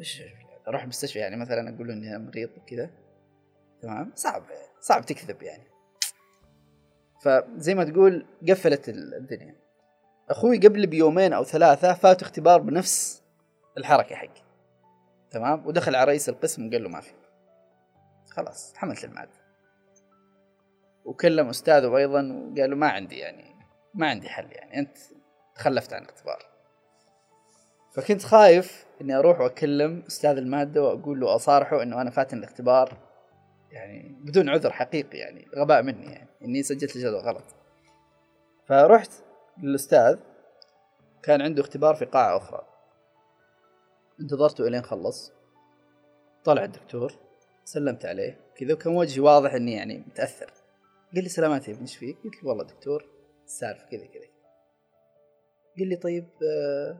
وش أروح المستشفى يعني مثلا أقول له إني مريض وكذا. تمام؟ صعب صعب تكذب يعني. فزي ما تقول قفلت الدنيا. أخوي قبل بيومين أو ثلاثة فات اختبار بنفس الحركة حقي. تمام؟ ودخل على رئيس القسم وقال له ما في. خلاص حملت الماده وكلم أستاذه أيضا وقال له ما عندي يعني ما عندي حل يعني أنت تخلفت عن الاختبار. فكنت خايف إني أروح وأكلم أستاذ المادة وأقول له أصارحه إنه أنا فاتن الاختبار. يعني بدون عذر حقيقي يعني غباء مني يعني إني سجلت الجدول غلط. فرحت للاستاذ كان عنده اختبار في قاعة أخرى. انتظرته إلين خلص. طلع الدكتور سلمت عليه. كذا وكان وجهي واضح إني يعني متأثر. قال لي سلامات يا ابني إيش فيك؟ قلت له والله دكتور السالفة كذا كذا. قال لي طيب آه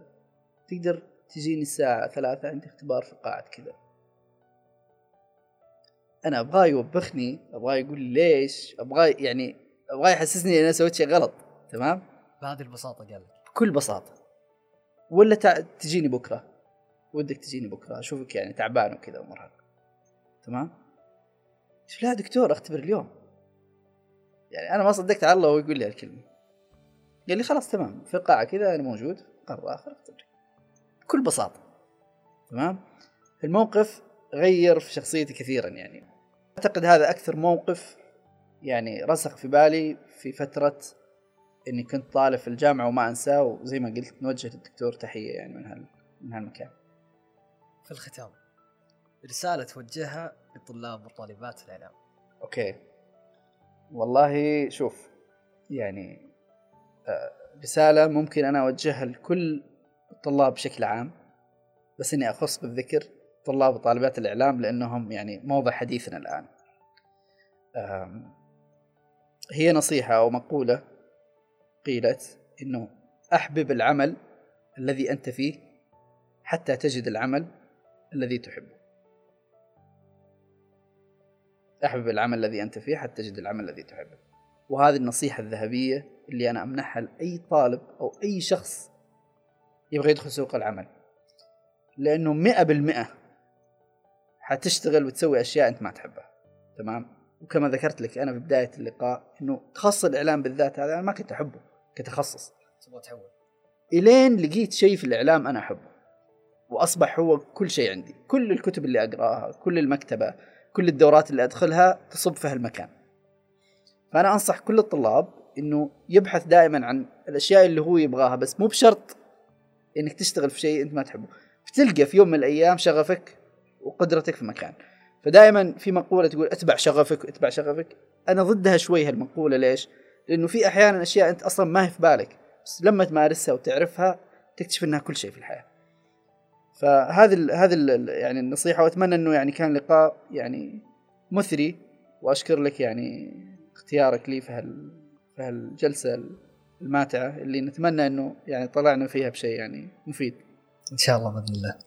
تقدر تجيني الساعة ثلاثة؟ عندي اختبار في قاعة كذا. أنا أبغاه يوبخني أبغاه يقول لي ليش؟ أبغاه يعني أبغاه يحسسني إن أنا سويت شيء غلط تمام؟ بهذه البساطة قال لك. بكل بساطة. ولا. تجيني بكرة. ودك تجيني بكرة. أشوفك يعني تعبان وكذا ومرهق. تمام؟ لا دكتور أختبر اليوم. يعني أنا ما صدقت على الله وهو يقول لي هالكلمة. قال لي خلاص تمام. في القاعة كذا أنا موجود. قرر آخر أختبرك. بكل بساطة. تمام؟ الموقف غير في شخصيتي كثيرا يعني. أعتقد هذا أكثر موقف يعني رسخ في بالي في فترة إني كنت طالب في الجامعة وما أنساه وزي ما قلت نوجه للدكتور تحية يعني من هال من هالمكان. في الختام رسالة توجهها لطلاب وطالبات الإعلام. أوكي. والله شوف يعني آه، رسالة ممكن أنا أوجهها لكل الطلاب بشكل عام بس إني أخص بالذكر طلاب وطالبات الإعلام لأنهم يعني موضع حديثنا الآن. هي نصيحة أو مقولة قيلت إنه أحبب العمل الذي أنت فيه حتى تجد العمل الذي تحبه. أحبب العمل الذي أنت فيه حتى تجد العمل الذي تحبه. وهذه النصيحة الذهبية اللي أنا أمنحها لأي طالب أو أي شخص يبغى يدخل سوق العمل. لأنه مئة بالمئة حتشتغل وتسوي أشياء أنت ما تحبها. تمام؟ وكما ذكرت لك أنا في بداية اللقاء إنه تخصص الإعلام بالذات هذا أنا ما كنت أحبه. كتخصص. تبغى تحول. إلين لقيت شيء في الإعلام أنا أحبه. وأصبح هو كل شيء عندي. كل الكتب اللي أقرأها كل المكتبة كل الدورات اللي أدخلها تصب في هالمكان. فأنا أنصح كل الطلاب إنه يبحث دائما عن الأشياء اللي هو يبغاها بس مو بشرط إنك تشتغل في شيء أنت ما تحبه. بتلقى في يوم من الأيام شغفك وقدرتك في مكان. فدائما في مقولة تقول أتبع شغفك أتبع شغفك. أنا ضدها شوي هالمقولة ليش؟ لأنه في أحيانا أشياء أنت أصلا ما هي في بالك بس لما تمارسها وتعرفها تكتشف إنها كل شيء في الحياة. فهذه هذه يعني النصيحة وأتمنى إنه يعني كان لقاء يعني مثري وأشكر لك يعني اختيارك لي في هال في هالجلسة الماتعة اللي نتمنى إنه يعني طلعنا فيها بشيء يعني مفيد. إن شاء الله بإذن الله.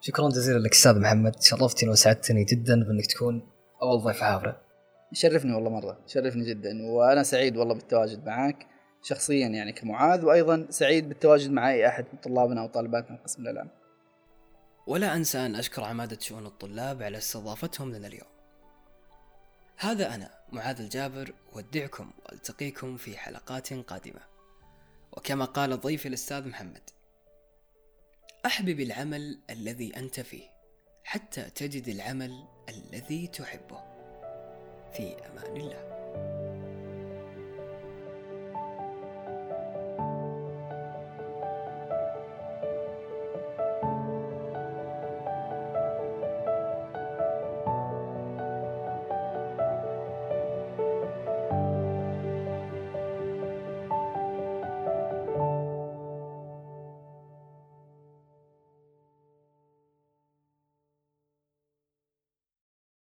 شكرا جزيلا لك أستاذ محمد شرفتني وسعدتني جدا بإنك تكون أول ضيف حافره يشرفني والله مرة شرفني جدا وأنا سعيد والله بالتواجد معك شخصيا يعني كمعاذ وأيضا سعيد بالتواجد مع أي أحد من طلابنا وطالباتنا قسم الإعلام. ولا أنسى أن أشكر عمادة شؤون الطلاب على استضافتهم لنا اليوم. هذا أنا معاذ الجابر أودعكم وألتقيكم في حلقات قادمة. وكما قال ضيفي الأستاذ محمد أحبب العمل الذي أنت فيه حتى تجد العمل الذي تحبه. في أمان الله.